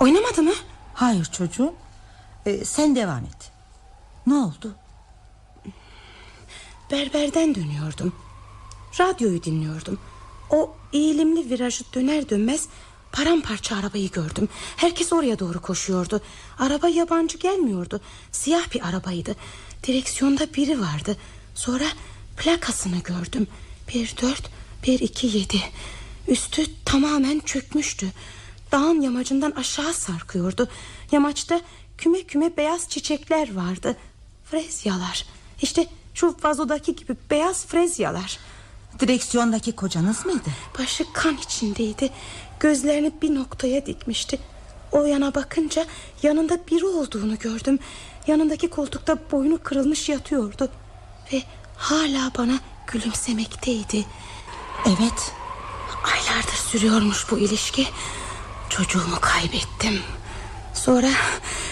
oynamadı mı? Hayır çocuğum. Ee, sen devam et. Ne oldu? Berberden dönüyordum. Radyoyu dinliyordum. O eğilimli virajı döner dönmez paramparça arabayı gördüm. Herkes oraya doğru koşuyordu. Araba yabancı gelmiyordu. Siyah bir arabaydı. Direksiyonda biri vardı. Sonra plakasını gördüm. 14 127. Üstü tamamen çökmüştü. Dağın yamacından aşağı sarkıyordu. Yamaçta küme küme beyaz çiçekler vardı. Frezyalar. İşte şu vazodaki gibi beyaz frezyalar. Direksiyondaki kocanız mıydı? Başı kan içindeydi. Gözlerini bir noktaya dikmişti. O yana bakınca yanında biri olduğunu gördüm. Yanındaki koltukta boynu kırılmış yatıyordu. Ve hala bana gülümsemekteydi. Evet. Aylardır sürüyormuş bu ilişki. Çocuğumu kaybettim. Sonra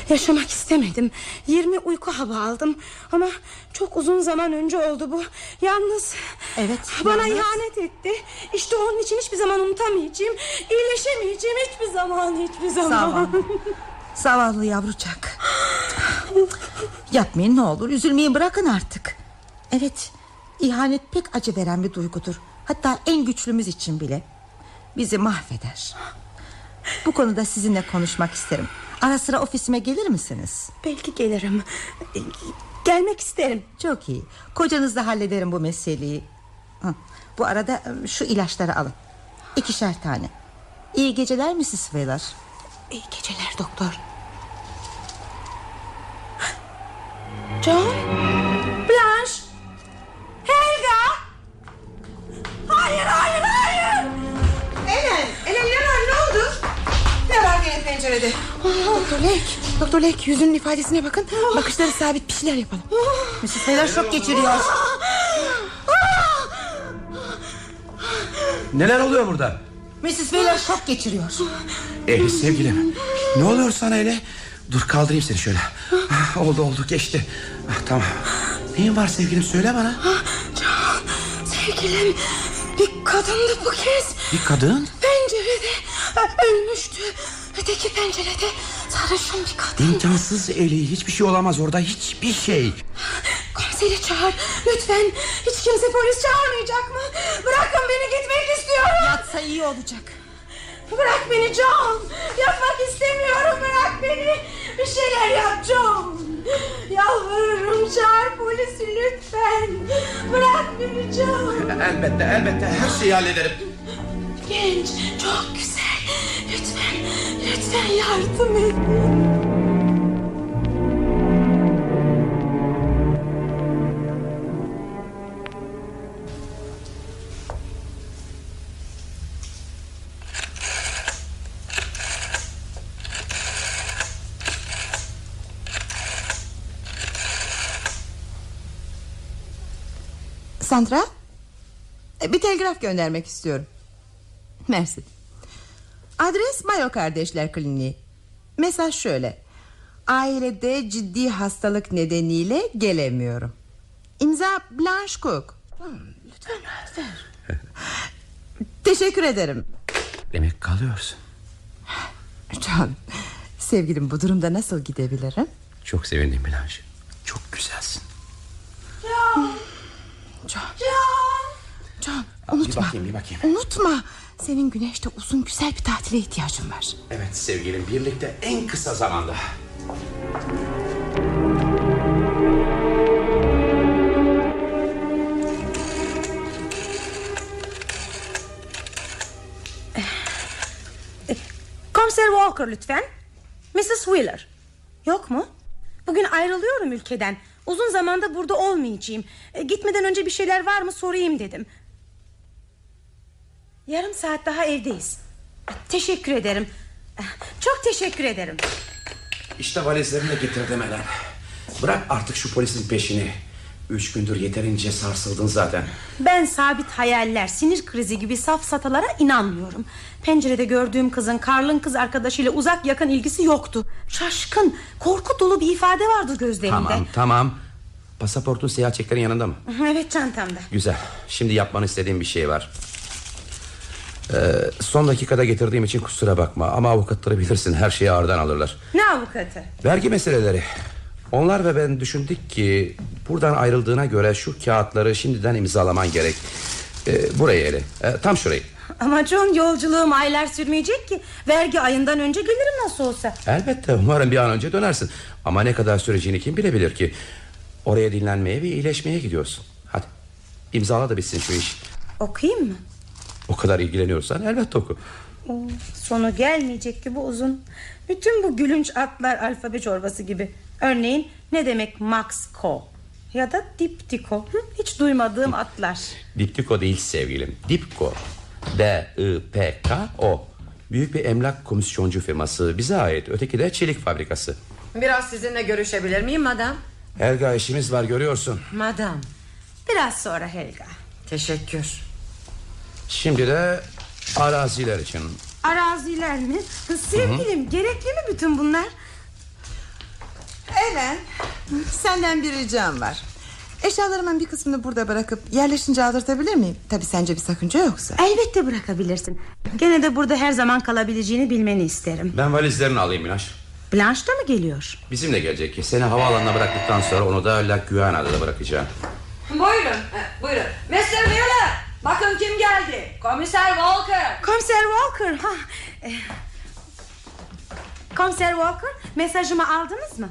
yaşamak istemedim. 20 uyku hava aldım. Ama çok uzun zaman önce oldu bu. Yalnız Evet, bana yalnız. ihanet etti. İşte onun için hiçbir zaman unutamayacağım. İyileşemeyeceğim hiçbir zaman hiçbir zaman. Zavallı. Zavallı yavrucak. Yapmayın ne olur üzülmeyi bırakın artık. Evet ihanet pek acı veren bir duygudur. Hatta en güçlümüz için bile. Bizi mahveder. Bu konuda sizinle konuşmak isterim. Ara sıra ofisime gelir misiniz? Belki gelirim. Gelmek isterim. Çok iyi. Kocanızla hallederim bu meseleyi. Bu arada e, şu ilaçları alın. İkişer tane. İyi geceler Mrs. Wheeler. İyi geceler doktor. John? Blanche? Helga? Hayır, hayır! Pencerede? Doktor Lek, Doktor Lek yüzünün ifadesine bakın. Bakışları sabit bir şeyler yapalım. Mrs. Wheeler şok geçiriyor. Neler oluyor burada? Mrs. Wheeler şok geçiriyor. Eli sevgilim. Ne oluyor sana Eli? Dur kaldırayım seni şöyle. Ah, oldu oldu geçti. Ah, tamam. Neyin var sevgilim söyle bana. Can, sevgilim bir kadındı bu kez. Bir kadın. Pencerede ölmüştü. Öteki pencerede sarışın bir kadın. İmkansız Eli. Hiçbir şey olamaz orada. Hiçbir şey. Komiseri çağır lütfen. Hiç kimse polis çağırmayacak mı? Bırakın beni gitmek istiyorum. Yatsa iyi olacak. Bırak beni John. Yapmak istemiyorum. Bırak beni. Bir şeyler yap John. Yalvarırım çağır polisi lütfen. Bırak beni John. Elbette elbette her şeyi hallederim. Genç, çok güzel. Lütfen, lütfen yardım et. Sandra? E, Bir telgraf göndermek istiyorum. Mersi. Adres Mayo Kardeşler Kliniği. Mesaj şöyle. Ailede ciddi hastalık nedeniyle gelemiyorum. İmza Blanche Cook. Lütfen lütfen. Teşekkür ederim. Demek kalıyorsun. John, sevgilim bu durumda nasıl gidebilirim? Çok sevindim Blanche. Çok güzelsin. John. John, Bir unutma. bakayım bir bakayım. Unutma. Senin güneşte uzun güzel bir tatile ihtiyacın var. Evet sevgilim birlikte en kısa zamanda. Komiser Walker lütfen. Mrs. Wheeler. Yok mu? Bugün ayrılıyorum ülkeden. Uzun zamanda burada olmayacağım. E, gitmeden önce bir şeyler var mı sorayım dedim. Yarım saat daha evdeyiz. E, Teşekkür ederim. E, Çok teşekkür ederim. İşte valizlerini de getirdim Elen. Bırak artık şu polisin peşini. Üç gündür yeterince sarsıldın zaten. Ben sabit hayaller, sinir krizi gibi safsatalara inanmıyorum. Pencerede gördüğüm kızın Karl'ın kız arkadaşıyla uzak yakın ilgisi yoktu. Şaşkın, korku dolu bir ifade vardı gözlerinde. Tamam tamam. Pasaportun seyahat çeklerin yanında mı? Evet çantamda. Güzel. Şimdi yapmanı istediğim bir şey var. Ee, son dakikada getirdiğim için kusura bakma ama avukatları bilirsin her şeyi ağırdan alırlar. Ne avukatı? Vergi meseleleri. Onlar ve ben düşündük ki buradan ayrıldığına göre şu kağıtları şimdiden imzalaman gerek. Ee, burayı ele. Ee, tam şurayı. Ama John yolculuğum aylar sürmeyecek ki. Vergi ayından önce gelirim nasıl olsa. Elbette umarım bir an önce dönersin. Ama ne kadar süreceğini kim bilebilir ki? Oraya dinlenmeye ve iyileşmeye gidiyorsun. Hadi imzala da bitsin şu iş. Okuyayım mı? O kadar ilgileniyorsan elbette oku. Oo, sonu gelmeyecek gibi uzun. Bütün bu gülünç atlar alfabe çorbası gibi. Örneğin ne demek Max Co? Ya da Diptiko. Hiç duymadığım atlar. Diptiko değil sevgilim. Dipko. D-I-P-K-O. Büyük bir emlak komisyoncu firması. Bize ait. Öteki de çelik fabrikası. Biraz sizinle görüşebilir miyim madam? Helga işimiz var görüyorsun. Madam. Biraz sonra Helga. Teşekkür. Şimdi de araziler için. Araziler mi? Sevgilim gerekli mi bütün bunlar? Elen senden bir ricam var. Eşyalarımın bir kısmını burada bırakıp yerleşince aldırtabilir miyim? Tabi sence bir sakınca yoksa. Elbette bırakabilirsin. Gene de burada her zaman kalabileceğini bilmeni isterim. Ben valizlerini alayım Minaş. Blanche da mı geliyor? Bizimle gelecek ki seni havaalanına bıraktıktan sonra onu da La Guyana'da da bırakacağım. Buyurun, buyurun. Mr. Wheeler, bakın kim geldi. Komiser Walker. Komiser Walker. Ha. eh. Komiser Walker mesajımı aldınız mı?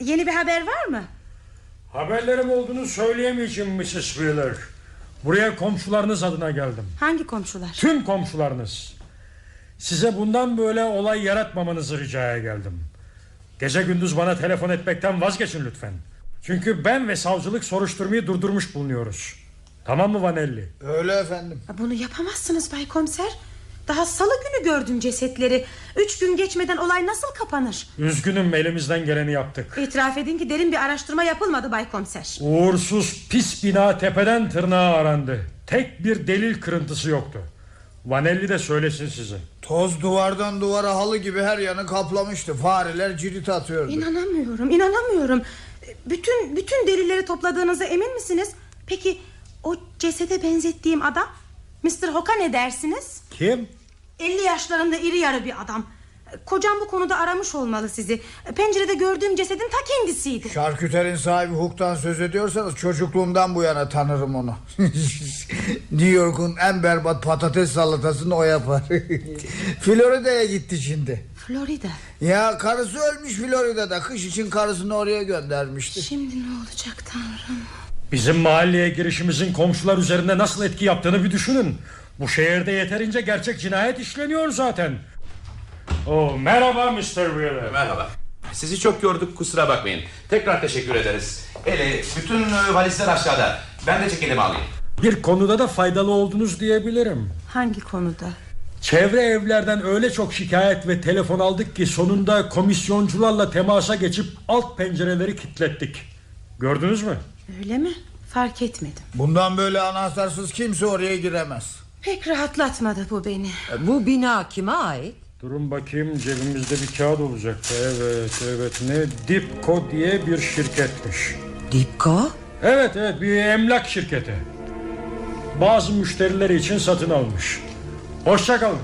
Yeni bir haber var mı? Haberlerim olduğunu söyleyemeyeceğim Mrs. Wheeler. Buraya komşularınız adına geldim. Hangi komşular? Tüm komşularınız. Size bundan böyle olay yaratmamanızı ricaya geldim. Gece gündüz bana telefon etmekten vazgeçin lütfen. Çünkü ben ve savcılık soruşturmayı durdurmuş bulunuyoruz. Tamam mı Vanelli? Öyle efendim. Bunu yapamazsınız Bay Komiser. Daha salı günü gördüm cesetleri. Üç gün geçmeden olay nasıl kapanır? Üzgünüm elimizden geleni yaptık. İtiraf edin ki derin bir araştırma yapılmadı Bay Komiser. Uğursuz pis bina tepeden tırnağa arandı. Tek bir delil kırıntısı yoktu. Vanelli de söylesin size. Toz duvardan duvara halı gibi her yanı kaplamıştı. Fareler cirit atıyordu. İnanamıyorum, inanamıyorum. Bütün bütün delilleri topladığınıza emin misiniz? Peki o cesede benzettiğim adam Mr. Hoka ne dersiniz? Kim? 50 yaşlarında iri yarı bir adam. Kocam bu konuda aramış olmalı sizi. Pencerede gördüğüm cesedin ta kendisiydi. Şarküterin sahibi Hook'tan söz ediyorsanız çocukluğumdan bu yana tanırım onu. New York'un en berbat patates salatasını o yapar. Florida'ya gitti şimdi. Florida. Ya karısı ölmüş Florida'da. Kış için karısını oraya göndermişti. Şimdi ne olacak Tanrım? Bizim mahalleye girişimizin komşular üzerinde nasıl etki yaptığını bir düşünün. Bu şehirde yeterince gerçek cinayet işleniyor zaten. Oh, merhaba Mr. Wheeler. Merhaba. Sizi çok gördük kusura bakmayın. Tekrar teşekkür ederiz. Eli bütün e, valizler aşağıda. Ben de çekelimi alayım. Bir konuda da faydalı oldunuz diyebilirim. Hangi konuda? Çevre evlerden öyle çok şikayet ve telefon aldık ki sonunda komisyoncularla temasa geçip alt pencereleri kilitlettik. Gördünüz mü? Öyle mi? Fark etmedim. Bundan böyle anahtarsız kimse oraya giremez. Pek rahatlatmadı bu beni. Bu bina kime ait? Durun bakayım cebimizde bir kağıt olacaktı. Evet evet ne Dipco diye bir şirketmiş. Dipko? Evet evet bir emlak şirketi. Bazı müşterileri için satın almış. Hoşçakalın.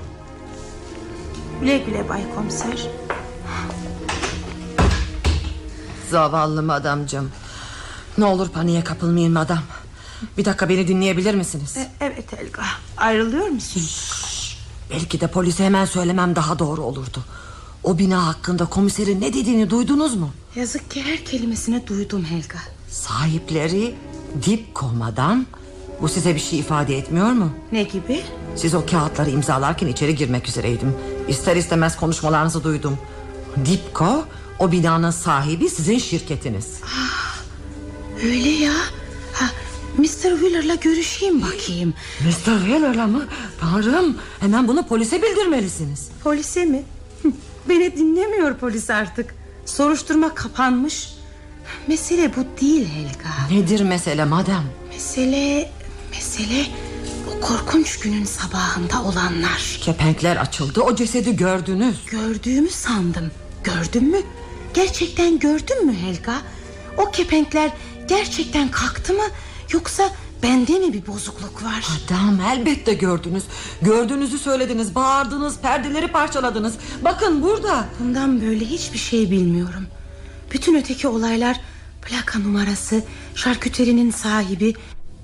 Güle güle Bay Komiser. Zavallı madamcım. Ne olur paniğe kapılmayın madam. Bir dakika beni dinleyebilir misiniz? E, evet Helga. Ayrılıyor musun? Belki de polise hemen söylemem daha doğru olurdu. O bina hakkında komiserin ne dediğini duydunuz mu? Yazık ki her kelimesini duydum Helga. Sahipleri Dipko madam. Bu size bir şey ifade etmiyor mu? Ne gibi? Siz o kağıtları imzalarken içeri girmek üzereydim. İster istemez konuşmalarınızı duydum. Dipko o binanın sahibi sizin şirketiniz. Öyle ya. Ha, Mr. Wheeler'la görüşeyim bakayım. Mr. Wheeler'la mı? Tanrım hemen bunu polise bildirmelisiniz. Polise mi? Beni dinlemiyor polis artık. Soruşturma kapanmış. Mesele bu değil Helga. Nedir mesele madem? Mesele, mesele o korkunç günün sabahında olanlar. Kepenkler açıldı o cesedi gördünüz. Gördüğümü sandım. Gördün mü? Gerçekten gördün mü Helga? O kepenkler gerçekten kalktı mı? Yoksa bende mi bir bozukluk var? Adam elbette gördünüz. Gördüğünüzü söylediniz, bağırdınız, perdeleri parçaladınız. Bakın burada. Bundan böyle hiçbir şey bilmiyorum. Bütün öteki olaylar plaka numarası, şarküterinin sahibi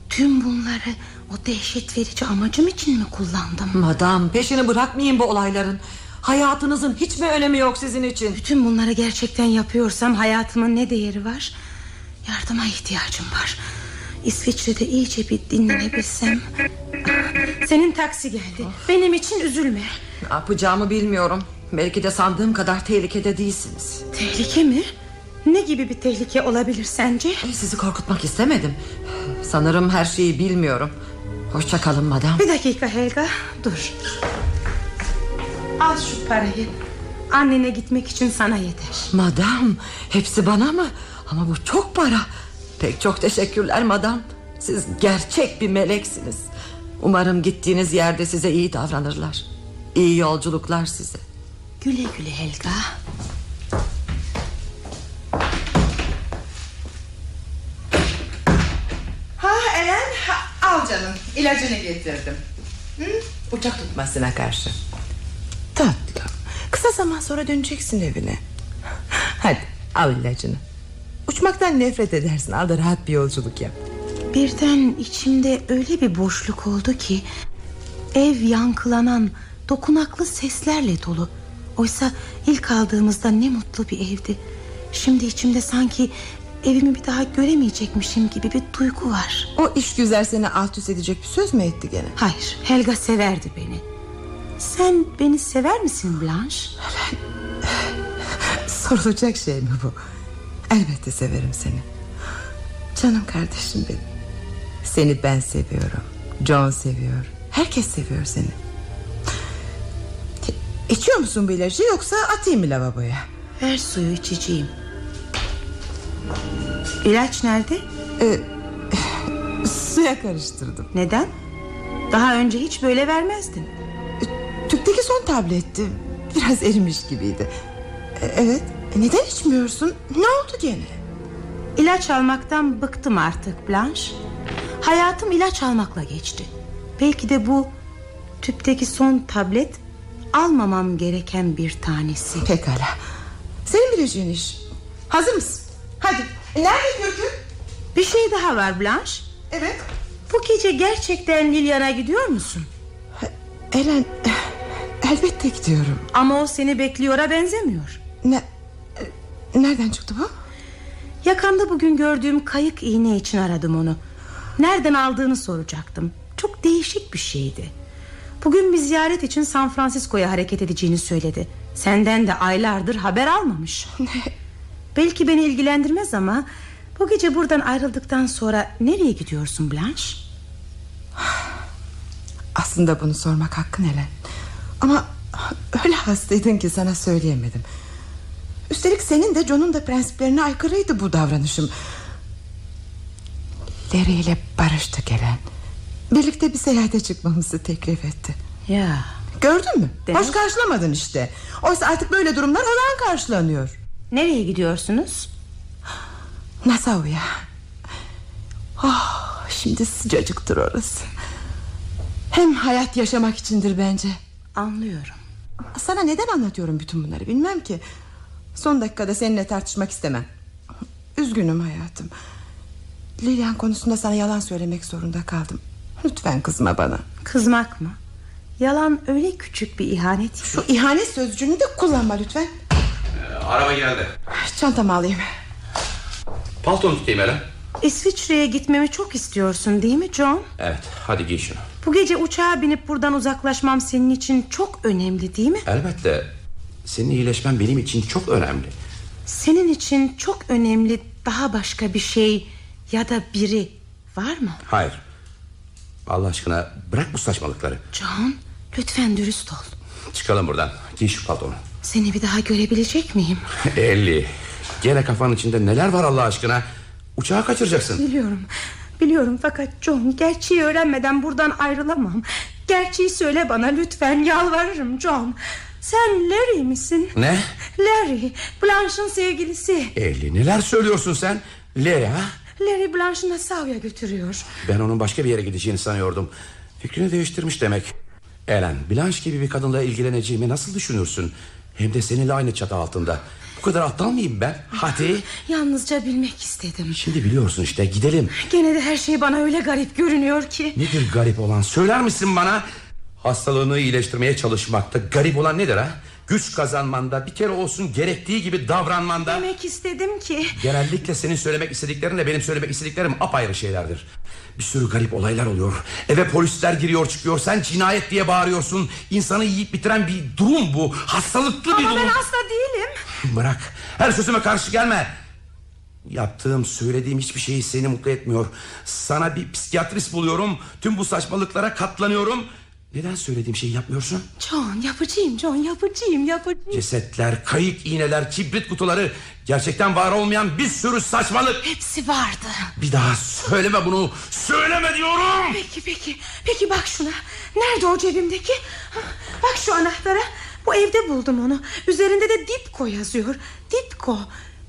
tüm bunları o dehşet verici amacım için mi kullandım? Madam peşini bırakmayın bu olayların. Hayatınızın hiç mi önemi yok sizin için? Bütün bunları gerçekten yapıyorsam hayatımın ne değeri var? Yardıma ihtiyacım var. İsviçre'de iyice bir dinlenebilsem. Senin taksi geldi. Benim için üzülme. Ne yapacağımı bilmiyorum. Belki de sandığım kadar tehlikede değilsiniz. Tehlike mi? Ne gibi bir tehlike olabilir sence? Sizi korkutmak istemedim. Sanırım her şeyi bilmiyorum. Hoşça kalın madam. Bir dakika Helga dur. Al şu parayı. Annene gitmek için sana yeter. Madam hepsi bana mı? Ama bu çok para. Pek çok teşekkürler madam. Siz gerçek bir meleksiniz. Umarım gittiğiniz yerde size iyi davranırlar. İyi yolculuklar size. Güle güle Helga. Ha Elen ha, al canım ilacını getirdim. Hı? Uçak tutmasına karşı. Tatlım kısa zaman sonra döneceksin evine. Hadi al ilacını. Uçmaktan nefret edersin al da rahat bir yolculuk yap. Birden içimde öyle bir boşluk oldu ki Ev yankılanan dokunaklı seslerle dolu Oysa ilk aldığımızda ne mutlu bir evdi Şimdi içimde sanki evimi bir daha göremeyecekmişim gibi bir duygu var O iş güzel seni alt üst edecek bir söz mü etti gene? Hayır Helga severdi beni Sen beni sever misin Blanche? Sorulacak şey mi bu? Elbette severim seni. Canım kardeşim benim. Seni ben seviyorum. John seviyor. Herkes seviyor seni. İçiyor musun bu ilacı yoksa atayım mı lavaboya? Ver suyu içeceğim İlaç nerede? Ee, suya karıştırdım. Neden? Daha önce hiç böyle vermezdin Tüpteki son tabletti. Biraz erimiş gibiydi. E, Evet. E, Neden içmiyorsun? Ne oldu gene? İlaç almaktan bıktım artık Blanche Hayatım ilaç almakla geçti Belki de bu tüpteki son tablet Almamam gereken bir tanesi Pekala. Senin bileceğin iş. Hazır mısın? Hadi. Nerede Gürgün? Bir şey daha var Blanche Evet. Bu gece gerçekten Lilian'a gidiyor musun? Elen elbette gidiyorum. Ama o seni bekliyora benzemiyor Ne e, Nereden çıktı bu? Yakamda bugün gördüğüm kayık iğne için aradım onu Nereden aldığını soracaktım Çok değişik bir şeydi Bugün bir ziyaret için San Francisco'ya hareket edeceğini söyledi Senden de aylardır haber almamış Belki beni ilgilendirmez ama Bu gece buradan ayrıldıktan sonra Nereye gidiyorsun Blanche? Aslında bunu sormak hakkın Elen. Ama öyle hastaydın ki sana söyleyemedim. Üstelik senin de John'un da prensiplerine aykırıydı bu davranışım. Larry ile barıştık Elen. Birlikte bir seyahate çıkmamızı teklif etti. Ya Gördün mü? Demek- Hoş karşılamadın işte. Oysa artık böyle durumlar olağan karşılanıyor. Nereye gidiyorsunuz? Nassau'ya. Oh, şimdi sıcacıktır orası. Hem hayat yaşamak içindir bence. Anlıyorum Sana neden anlatıyorum bütün bunları bilmem ki. Son dakikada seninle tartışmak istemem. Üzgünüm hayatım. Lilian konusunda sana yalan söylemek zorunda kaldım. Lütfen kızma bana. Kızmak mı? Yalan öyle küçük bir ihanet ki. Şu ihanet sözcüğünü de kullanma lütfen. Araba geldi. Çantamı alayım. Paltonu tutayım hele. İsviçre'ye gitmemi çok istiyorsun değil mi John? Evet hadi giy şunu. Bu gece uçağa binip buradan uzaklaşmam senin için çok önemli değil mi? Elbette senin iyileşmen benim için çok önemli. Senin için çok önemli daha başka bir şey ya da biri var mı? Hayır. Allah aşkına bırak bu saçmalıkları. John lütfen dürüst ol. Çıkalım buradan. Giy şu paltonu. Seni bir daha görebilecek miyim? Elli. Gene kafanın içinde neler var Allah aşkına? Uçağı kaçıracaksın. Biliyorum. Biliyorum fakat John gerçeği öğrenmeden buradan ayrılamam. Gerçeği söyle bana lütfen yalvarırım John. Sen Larry misin? Ne? Larry, Blanche'ın sevgilisi. Elli neler söylüyorsun sen? Larry ha? Larry Blanche'ı Nassau'ya götürüyor. Ben onun başka bir yere gideceğini sanıyordum. Fikrini değiştirmiş demek. Ellen, Blanche gibi bir kadınla ilgileneceğimi nasıl düşünürsün? Hem de seninle aynı çatı altında. Bu kadar aptal mıyım ben? Hadi. Yalnızca bilmek istedim. Şimdi biliyorsun işte gidelim. Gene de her şey bana öyle garip görünüyor ki. Nedir garip olan söyler misin bana? Hastalığını iyileştirmeye çalışmakta garip olan nedir ha? Güç kazanmanda bir kere olsun gerektiği gibi davranmanda Demek istedim ki Genellikle senin söylemek istediklerinle benim söylemek istediklerim apayrı şeylerdir. Bir sürü garip olaylar oluyor. Eve polisler giriyor çıkıyor. Sen cinayet diye bağırıyorsun. İnsanı yiyip bitiren bir durum bu. Hastalıklı bir ama durum. ben hasta değilim. Bırak. Her sözüme karşı gelme. Yaptığım, söylediğim hiçbir şey seni mutlu etmiyor. Sana bir psikiyatrist buluyorum. Tüm bu saçmalıklara katlanıyorum. Neden söylediğim şeyi yapmıyorsun? John yapıcıyım John yapıcıyım yapıcıyım. Cesetler, kayık iğneler, kibrit kutuları... ...gerçekten var olmayan bir sürü saçmalık. Hepsi vardı. Bir daha söyleme bunu. Söyleme diyorum. Peki peki. Peki bak şuna. Nerede o cebimdeki? Bak şu anahtara. Bu evde buldum onu. Üzerinde de Dipko yazıyor. Dipko.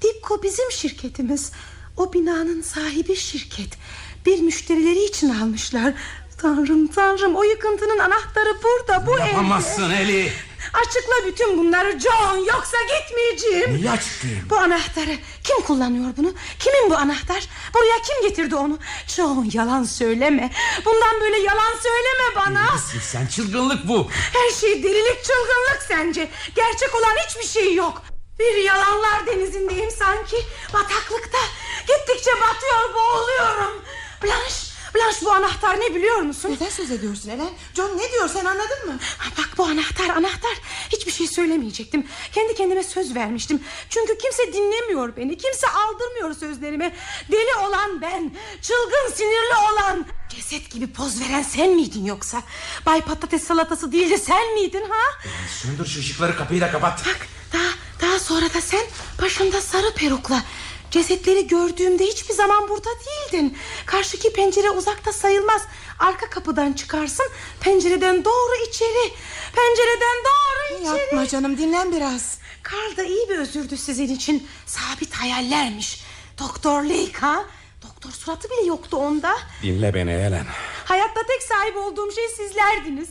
Dipko bizim şirketimiz. O binanın sahibi şirket. Bir müşterileri için almışlar. Tanrım tanrım o yıkıntının anahtarı burada bu Yapamazsın evde. Eli. Açıkla bütün bunları John yoksa gitmeyeceğim. Neyi açıklayayım? Bu anahtarı kim kullanıyor bunu? Kimin bu anahtar? Buraya kim getirdi onu? John yalan söyleme. Bundan böyle yalan söyleme bana. Nesin sen çılgınlık bu. Her şey delilik çılgınlık sence. Gerçek olan hiçbir şey yok. Bir yalanlar denizindeyim sanki. Bataklıkta. Gittikçe batıyor boğuluyorum. Blanche, Blanche bu anahtar ne biliyor musun? Neden söz ediyorsun Ellen? John ne diyor sen anladın mı? Bak bu anahtar anahtar Hiçbir şey söylemeyecektim Kendi kendime söz vermiştim Çünkü kimse dinlemiyor beni Kimse aldırmıyor sözlerime Deli olan ben Çılgın sinirli olan Ceset gibi poz veren sen miydin yoksa Bay patates salatası değil de sen miydin ha Söndür şu ışıkları kapıyı da kapat. Bak daha, daha sonra da sen Başında sarı perukla Cesetleri gördüğümde hiçbir zaman burada değildin. Karşıki pencere uzakta sayılmaz. Arka kapıdan çıkarsın Pencereden doğru içeri. Pencereden doğru içeri. Yapma canım dinlen biraz. Karl da iyi bir özürdü sizin için. Sabit hayallermiş. Doktor ha Doktor suratı bile yoktu onda. Dinle beni Ellen. Hayatta tek sahip olduğum şey sizlerdiniz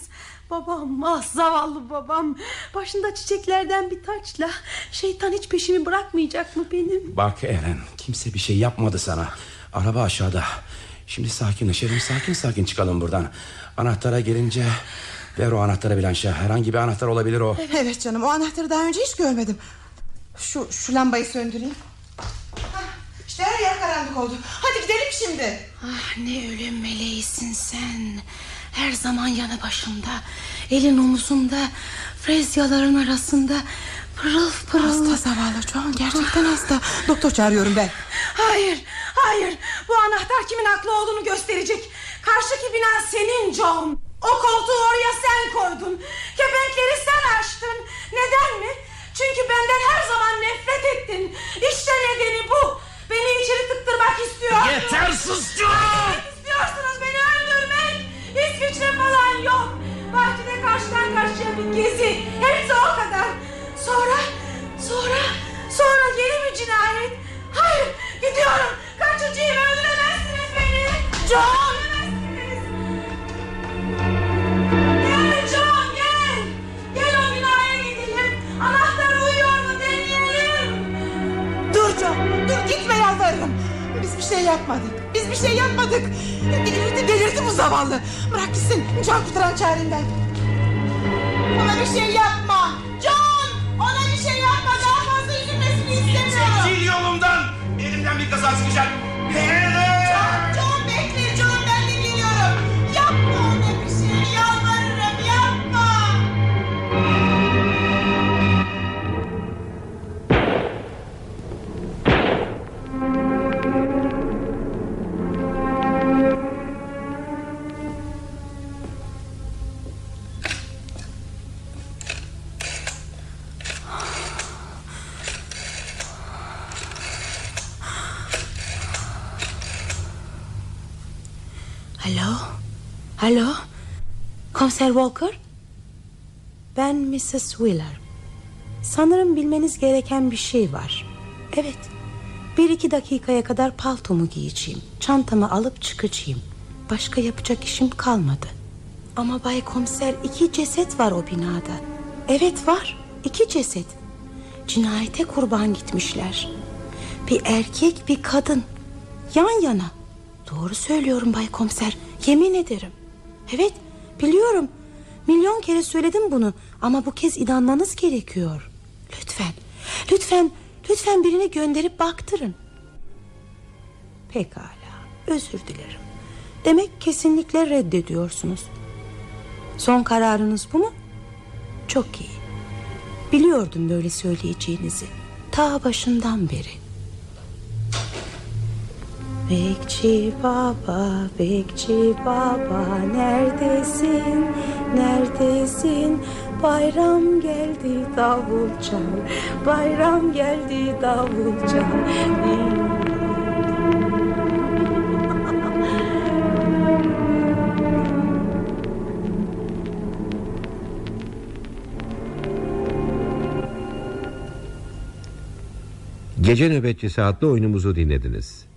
Babam ah zavallı babam Başında çiçeklerden bir taçla Şeytan hiç peşimi bırakmayacak mı benim Bak Ellen kimse bir şey yapmadı sana. Araba aşağıda. Şimdi sakinleşelim sakin sakin çıkalım buradan. Anahtara gelince ver o anahtarı Blanche'a. Herhangi bir anahtar olabilir o. Evet canım o anahtarı daha önce hiç görmedim. Şu, şu lambayı söndüreyim. Hah, İşte her yer karanlık oldu. Hadi gidelim şimdi. Ah ne ölüm meleğisin sen Her zaman yanı başımda Elin omuzunda Frezyaların arasında Pırıl pırıl. Hasta zavallı John gerçekten hasta. Doktor çağırıyorum ben. Hayır hayır. Bu anahtar kimin haklı olduğunu gösterecek. Karşıki bina senin John O koltuğu oraya sen koydun. Kepenkleri sen açtın. Neden mi? Çünkü benden her zaman nefret ettin. İşte nedeni bu. Beni içeri tıktırmak istiyorsun Yeter sus John! Öldürmek istiyorsunuz. Beni öldürmek yapmadık. Biz bir şey yapmadık. Delirdi delirdi bu zavallı. Bırak gitsin. Can kurtaran ben. Ona bir şey yapma. John ona bir şey yapma. Daha fazla üzülmesini istemiyorum. Çekil yolumdan! Elimden bir kaza çıkacak. Ellen! Alo? Komiser Walker? Ben Mrs. Wheeler. Sanırım bilmeniz gereken bir şey var. Evet. Bir iki dakikaya kadar paltomu giyeceğim. Çantamı alıp çıkacağım. Başka yapacak işim kalmadı. Ama Bay Komiser iki ceset var o binada. Evet var. iki ceset. Cinayete kurban gitmişler. Bir erkek bir kadın. Yan yana. Doğru söylüyorum Bay Komiser. Yemin ederim. Evet biliyorum. Milyon kere söyledim bunu. Ama bu kez inanmanız gerekiyor. Lütfen. Lütfen. Lütfen birini gönderip baktırın. Pekala. Özür dilerim. Demek kesinlikle reddediyorsunuz. Son kararınız bu mu? Çok iyi. Biliyordum böyle söyleyeceğinizi. Ta başından beri. Bekçi baba, bekçi baba neredesin, neredesin? Bayram geldi davul çal, bayram geldi davul çal. Gece Nöbetçisi adlı oyunumuzu dinlediniz.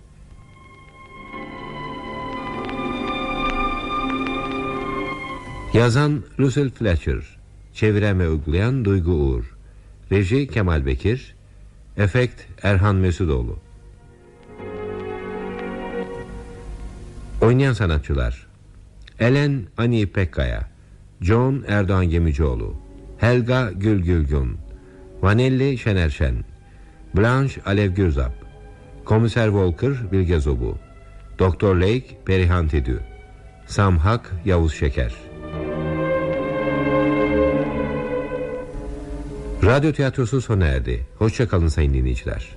Yazan Russell Fletcher Çeviren ve uygulayan Duygu Uğur. Reji Kemal Bekir Efekt Erhan Mesudoğlu. Oynayan sanatçılar Elen Ani Pekkaya John Erdoğan Gemicioğlu Helga Gül Gülgün Vanelli Şener Şen Blanche Alev Gürzap Komiser Volker Bilge Zobu Doktor Lake Perihan Tedü Sam Hak Yavuz Şeker Radyo tiyatrosu sona erdi. Hoşçakalın sayın dinleyiciler.